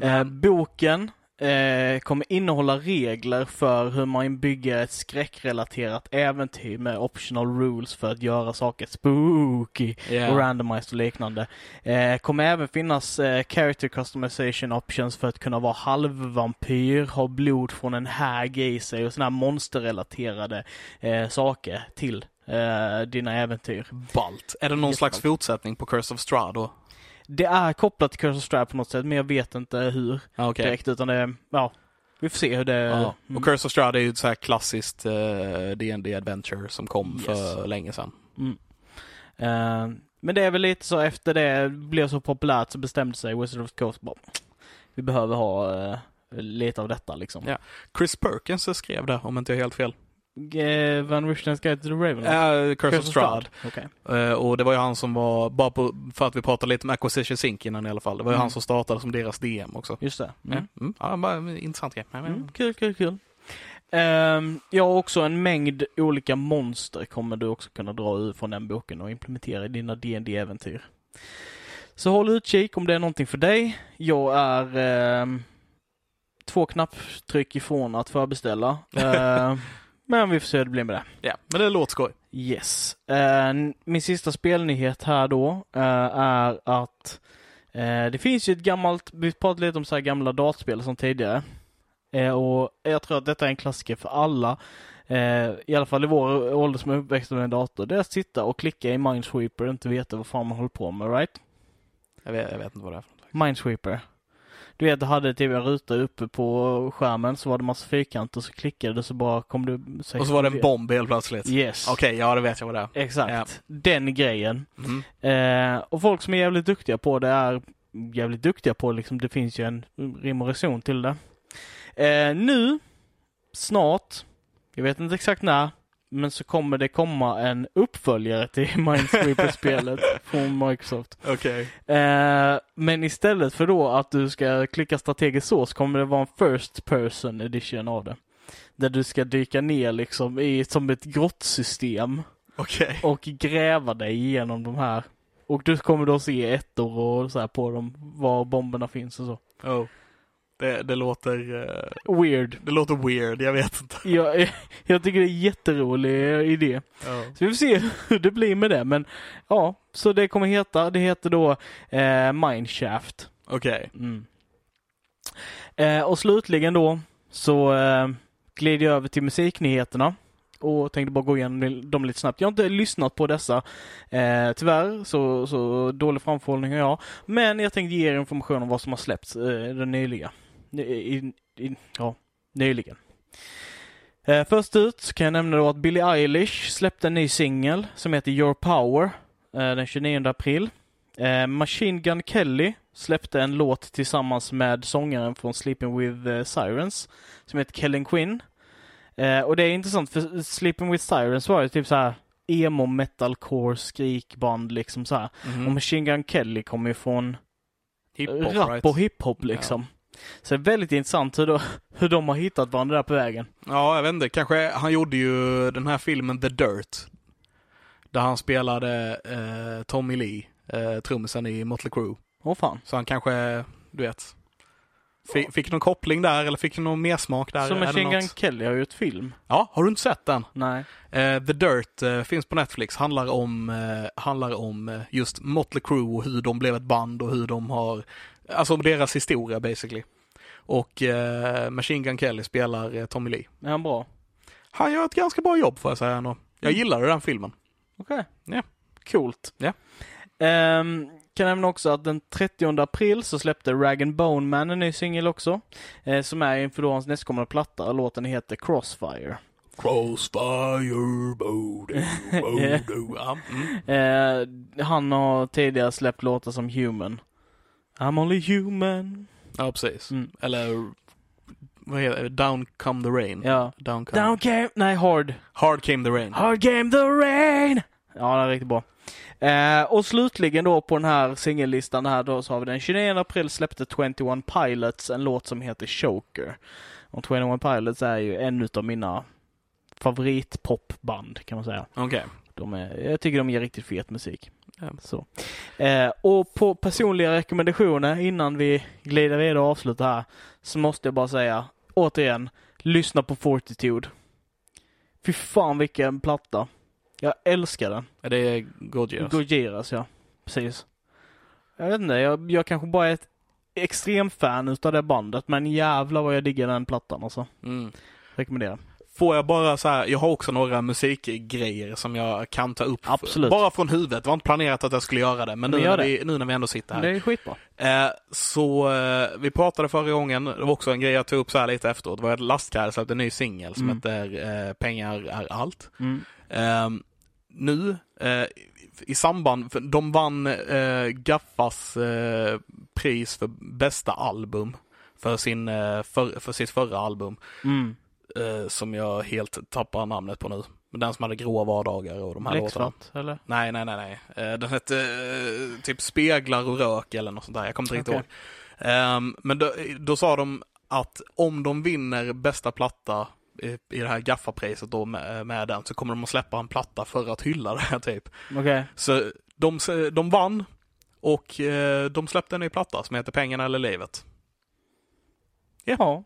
S1: Eh, boken eh, kommer innehålla regler för hur man bygger ett skräckrelaterat äventyr med optional rules för att göra saker spooky
S2: Yeah.
S1: och randomized och liknande. Eh, kommer även finnas eh, character customization options för att kunna vara halvvampyr, ha blod från en hag i sig och sådana här monsterrelaterade eh, saker till eh, dina äventyr.
S2: Balt. Är det någon slags
S1: Jätteballt.
S2: fortsättning på Curse of Strahd då?
S1: Det är kopplat till Curse of Strahd på något sätt, men jag vet inte hur.
S2: Ja, Okej.
S1: direkt utan det, ja, vi får se hur det...
S2: Ja.
S1: Mm.
S2: Och Curse of Strahd är ju ett så här klassiskt uh, D&D adventure som kom
S1: Yes.
S2: för länge sedan.
S1: Mm. Eh, men det är väl lite så efter det blev så populärt så bestämde sig Wizard of the Coast bara, vi behöver ha eh, lite av detta liksom.
S2: Ja. Chris Perkins skrev det, om inte jag är helt fel.
S1: Eh, Van Richtens Guide to the Raven?
S2: Uh, Curse, of Strahd.
S1: Okej.
S2: Eh, och det var ju han som var, bara på, för att vi pratade lite med Acquisition Sync innan i alla fall, det var ju
S1: Mm.
S2: han som startade som deras DM också.
S1: Just det.
S2: Mm.
S1: Mm.
S2: Ja, bara intressant grej.
S1: Mm, kul, kul, kul. Ehm, jag har också en mängd olika monster kommer du också kunna dra ur från den boken och implementera i dina dd äventyr Så håll utkik om det är någonting för dig. Jag är ehm, två knapptryck ifrån att förbeställa. Ehm, men vi får se hur det blir med det.
S2: Ja, men det låter skoj.
S1: Yes. Eh, min sista spelnyhet här då eh, är att eh, det finns ju ett gammalt, vi pratade lite om så här gamla dataspel som tidigare. Och jag tror att detta är en klassiker för alla, i alla fall i vår ålder som är uppväxt med en dator. Det är att sitta och klicka i Minesweeper och inte veta vad fan man håller på med, right?
S2: Jag vet, jag vet inte vad det är för något.
S1: Minesweeper. Du vet, hade typ en ruta uppe på skärmen så var det massa fyrkanter så klickade du så bara kom du...
S2: Och så var det en bomb helt plötsligt.
S1: Yes.
S2: Okej, ja det vet jag vad det är.
S1: Exakt.
S2: Ja.
S1: Den grejen.
S2: Mhm.
S1: Eh, och folk som är jävligt duktiga på det är jävligt duktiga på liksom, det finns ju en rim och reson till det. Eh, nu, snart, jag vet inte exakt när, men så kommer det komma en uppföljare till Minesweeper-spelet från Microsoft.
S2: Okej.
S1: Eh, men istället för då att du ska klicka strategiskt så, så kommer det vara en first person edition av det. Där du ska dyka ner liksom i som ett grottsystem
S2: Okej.
S1: och gräva dig igenom de här. Och du kommer då se ettor och så här på dem, var bomberna finns och så.
S2: Oh. Det, det låter... eh,
S1: Weird.
S2: det låter weird, jag vet inte.
S1: Jag, jag tycker det är en jätterolig idé.
S2: Ja.
S1: Så vi får se hur det blir med det. Men ja, så det kommer heta, det heter då eh, Mineshaft.
S2: Okej.
S1: Mm. Eh, och slutligen då så eh, glider jag över till musiknyheterna och tänkte bara gå igenom dem lite snabbt. Jag har inte lyssnat på dessa eh, tyvärr, så, så dålig framförhållning har jag. Men jag tänkte ge er information om vad som har släppts eh, den nyliga. I, i, ja, nyligen. Eh, först ut kan jag nämna då att Billie Eilish släppte en ny singel som heter Your Power eh, den 29 april. Eh, Machine Gun Kelly släppte en låt tillsammans med sångaren från Sleeping with eh, Sirens som heter Kellen Quinn. Eh, och det är intressant för Sleeping with Sirens var ju typ så här emo metalcore skrikband liksom så här.
S2: Mhm.
S1: Och Machine Gun Kelly kommer ju från rap
S2: right?
S1: och hiphop liksom. Så det är väldigt intressant hur, då, hur de har hittat varandra där på vägen.
S2: Ja, jag vet inte. Kanske, han gjorde ju den här filmen The Dirt. Där han spelade eh, Tommy Lee, eh, trummisen i Motley Crue.
S1: Åh fan.
S2: Så han kanske, du vet, Fick, fick någon koppling där eller fick någon mer smak där?
S1: Som Machine Gun Kelly har gjort film.
S2: Ja, har du inte sett den?
S1: Nej.
S2: Eh, The Dirt eh, finns på Netflix, handlar om, eh, handlar om eh, just Motley Crue och hur de blev ett band och hur de har, alltså deras historia basically. Och eh, Machine Gun Kelly spelar eh, Tommy Lee.
S1: Är han bra?
S2: Han gör ett ganska bra jobb får jag säga ändå. Jag
S1: Mm.
S2: gillade den filmen.
S1: Okej.
S2: Ja.
S1: Coolt.
S2: Ja.
S1: Ehm, kan nämna också att den 30 april så släppte Rag Bone Man en ny singel också. Eh, som är inför då hans nästkommande platta. Låten heter Crossfire.
S2: Crossfire, bodo, bodo. ja, mm.
S1: Eh, han har tidigare släppt låtar som Human. I'm only human.
S2: ja, precis.
S1: Mm.
S2: Eller, vad heter det? Down come the rain.
S1: Ja.
S2: Down come.
S1: Down came, nej hard.
S2: Hard came the rain.
S1: Hard came the rain. Ja, det är riktigt bra. Eh, och slutligen då på den här singellistan här då så har vi den 29 april släppte 21 Pilots en låt som heter Choker. Och 21 Pilots är ju en utav mina favoritpopband kan man säga.
S2: Okej.
S1: De är, jag tycker de ger riktigt fet musik.
S2: Ja.
S1: Så. Eh, och på personliga rekommendationer innan vi glider vidare och avslutar här så måste jag bara säga återigen, lyssna på Fortitude. Fy fan vilken platta. Jag älskar den.
S2: Är det Gojira?
S1: Gojira, ja. Precis. Jag vet inte, jag, jag kanske bara är ett extremfan utav det bandet, men jävlar vad jag diggar den plattan alltså.
S2: Mm.
S1: Rekommenderar.
S2: Får jag bara så här, jag har också några musikgrejer som jag kan ta upp.
S1: Absolut.
S2: Bara från huvudet. Det var inte planerat att jag skulle göra det, men nu, när
S1: det.
S2: vi, nu när vi ändå sitter här.
S1: Det är skitbra.
S2: Eh, så eh, vi pratade förra gången, det var också en grej jag tog upp så här lite efteråt. Det var att Lastkärr släppte en ny singel som
S1: Mm.
S2: heter eh, Pengar är allt.
S1: Mm.
S2: Ehm, nu eh, i samband, för de vann eh, Gaffas eh, pris för bästa album för, sin, för, för sitt förra album
S1: Mm.
S2: Eh, som jag helt tappar namnet på nu. Den som hade gråa vardagar och de här låtarna.
S1: Bläckfart, eller?
S2: Nej, nej, nej, nej. Eh, Den hette eh, typ Speglar och rök eller något sånt där. Jag kommer inte riktigt
S1: Okej.
S2: ihåg. Ehm, men då, då sa de att om de vinner bästa platta i, i det här Gaffa-priset då med, med den så kommer de att släppa en platta för att hylla det här typ.
S1: Okej.
S2: Så de, de vann och eh, de släppte en ny platta som heter Pengarna eller livet.
S1: Ja.
S2: Eh,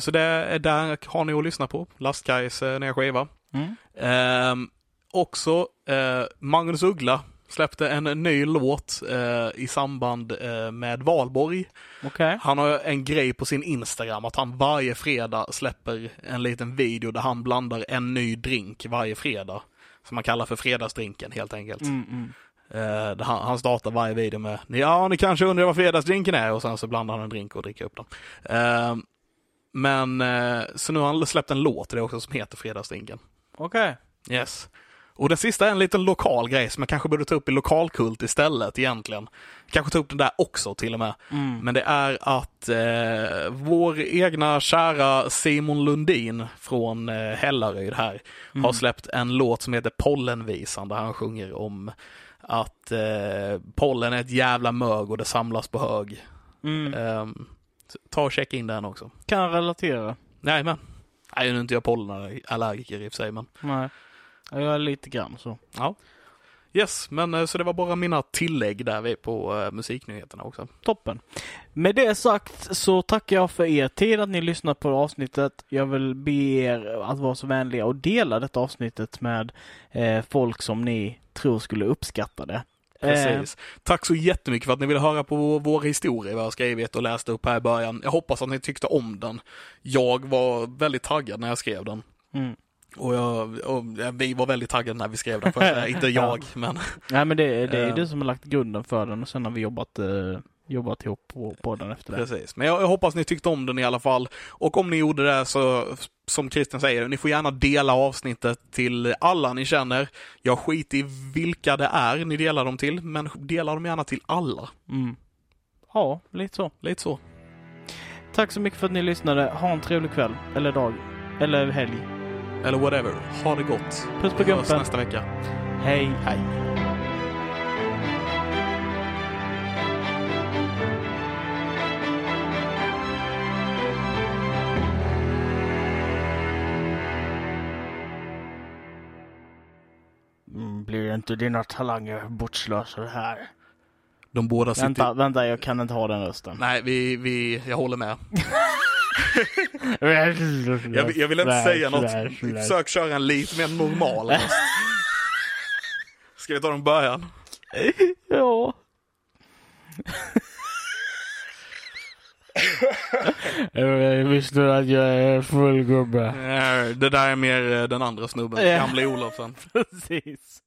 S2: Så det är där har ni att lyssna på. Lastkajs eh, nya skiva.
S1: Mm.
S2: Ehm, också eh, Magnus Uggla släppte en ny låt eh, i samband eh, med Valborg.
S1: Okej.
S2: Han har en grej på sin Instagram att han varje fredag släpper en liten video där han blandar en ny drink varje fredag. Som man kallar för fredagsdrinken helt enkelt.
S1: Mm, mm.
S2: Eh, han, han startar varje video med Ja, ni kanske undrar vad fredagsdrinken är och sen så blandar han en drink och dricker upp den. Men eh, så nu har han släppt en låt det också som heter Fredagsdrinken.
S1: Okej.
S2: Yes. Och det sista är en liten lokal grej som jag kanske borde ta upp i lokalkult istället egentligen. Kanske ta upp den där också till och med.
S1: Mm.
S2: Men det är att eh, vår egna kära Simon Lundin från eh, Hällaryd här
S1: Mm.
S2: har släppt en låt som heter Pollenvisan där han sjunger om att eh, pollen är ett jävla mög och det samlas på hög.
S1: Mm.
S2: Så ta och checka in den också.
S1: Kan relatera.
S2: Nej men, nej nu är inte jag pollenallergiker i och för sig men
S1: Nej. Ja, Jag är lite grann så.
S2: ja. Yes, men eh, så det var bara mina tillägg där vi på eh, musiknyheterna också.
S1: Toppen. Med det sagt så tackar jag för er tid att ni lyssnar på avsnittet. Jag vill be er att vara så vänliga och dela detta avsnittet med eh, folk som ni tror skulle uppskatta det. Eh,
S2: Precis. Tack så jättemycket för att ni ville höra på vår historia vi har skrivit och läst upp här i början. Jag hoppas att ni tyckte om den. Jag var väldigt taggad när jag skrev den.
S1: mm.
S2: Och, jag, och vi var väldigt taggade när vi skrev den. Inte jag, men
S1: Nej men det, det är
S2: Eh.
S1: du som har lagt grunden för den och sen har vi jobbat, eh, jobbat ihop på, på den efter det.
S2: precis. Men jag, jag hoppas ni tyckte om den i alla fall. Och om ni gjorde det så, som Christian säger, ni får gärna dela avsnittet till alla ni känner. Jag skiter i vilka det är ni delar dem till, men dela dem gärna till alla.
S1: Mm. Ja, lite så.
S2: Lite så.
S1: Tack så mycket för att ni lyssnade. Ha en trevlig kväll. Eller dag. Eller helg.
S2: Eller whatever. Ha det gott.
S1: Puss på gumpen.
S2: nästa vecka.
S1: Hej.
S2: Hej.
S1: Blir inte dina talanger bortslösade här?
S2: De båda sitter...
S1: Vänta, vänta, jag kan inte ha den rösten.
S2: Nej, vi, vi, jag håller med. Jag, vill- jag vill inte säga något. Försök köra en lite mer normal röst. Ska vi ta den början?
S1: Ja. Visste du att jag är full gubbe?
S2: Det där är mer eh, den andra snubben, gamle Olofsson.
S1: Precis.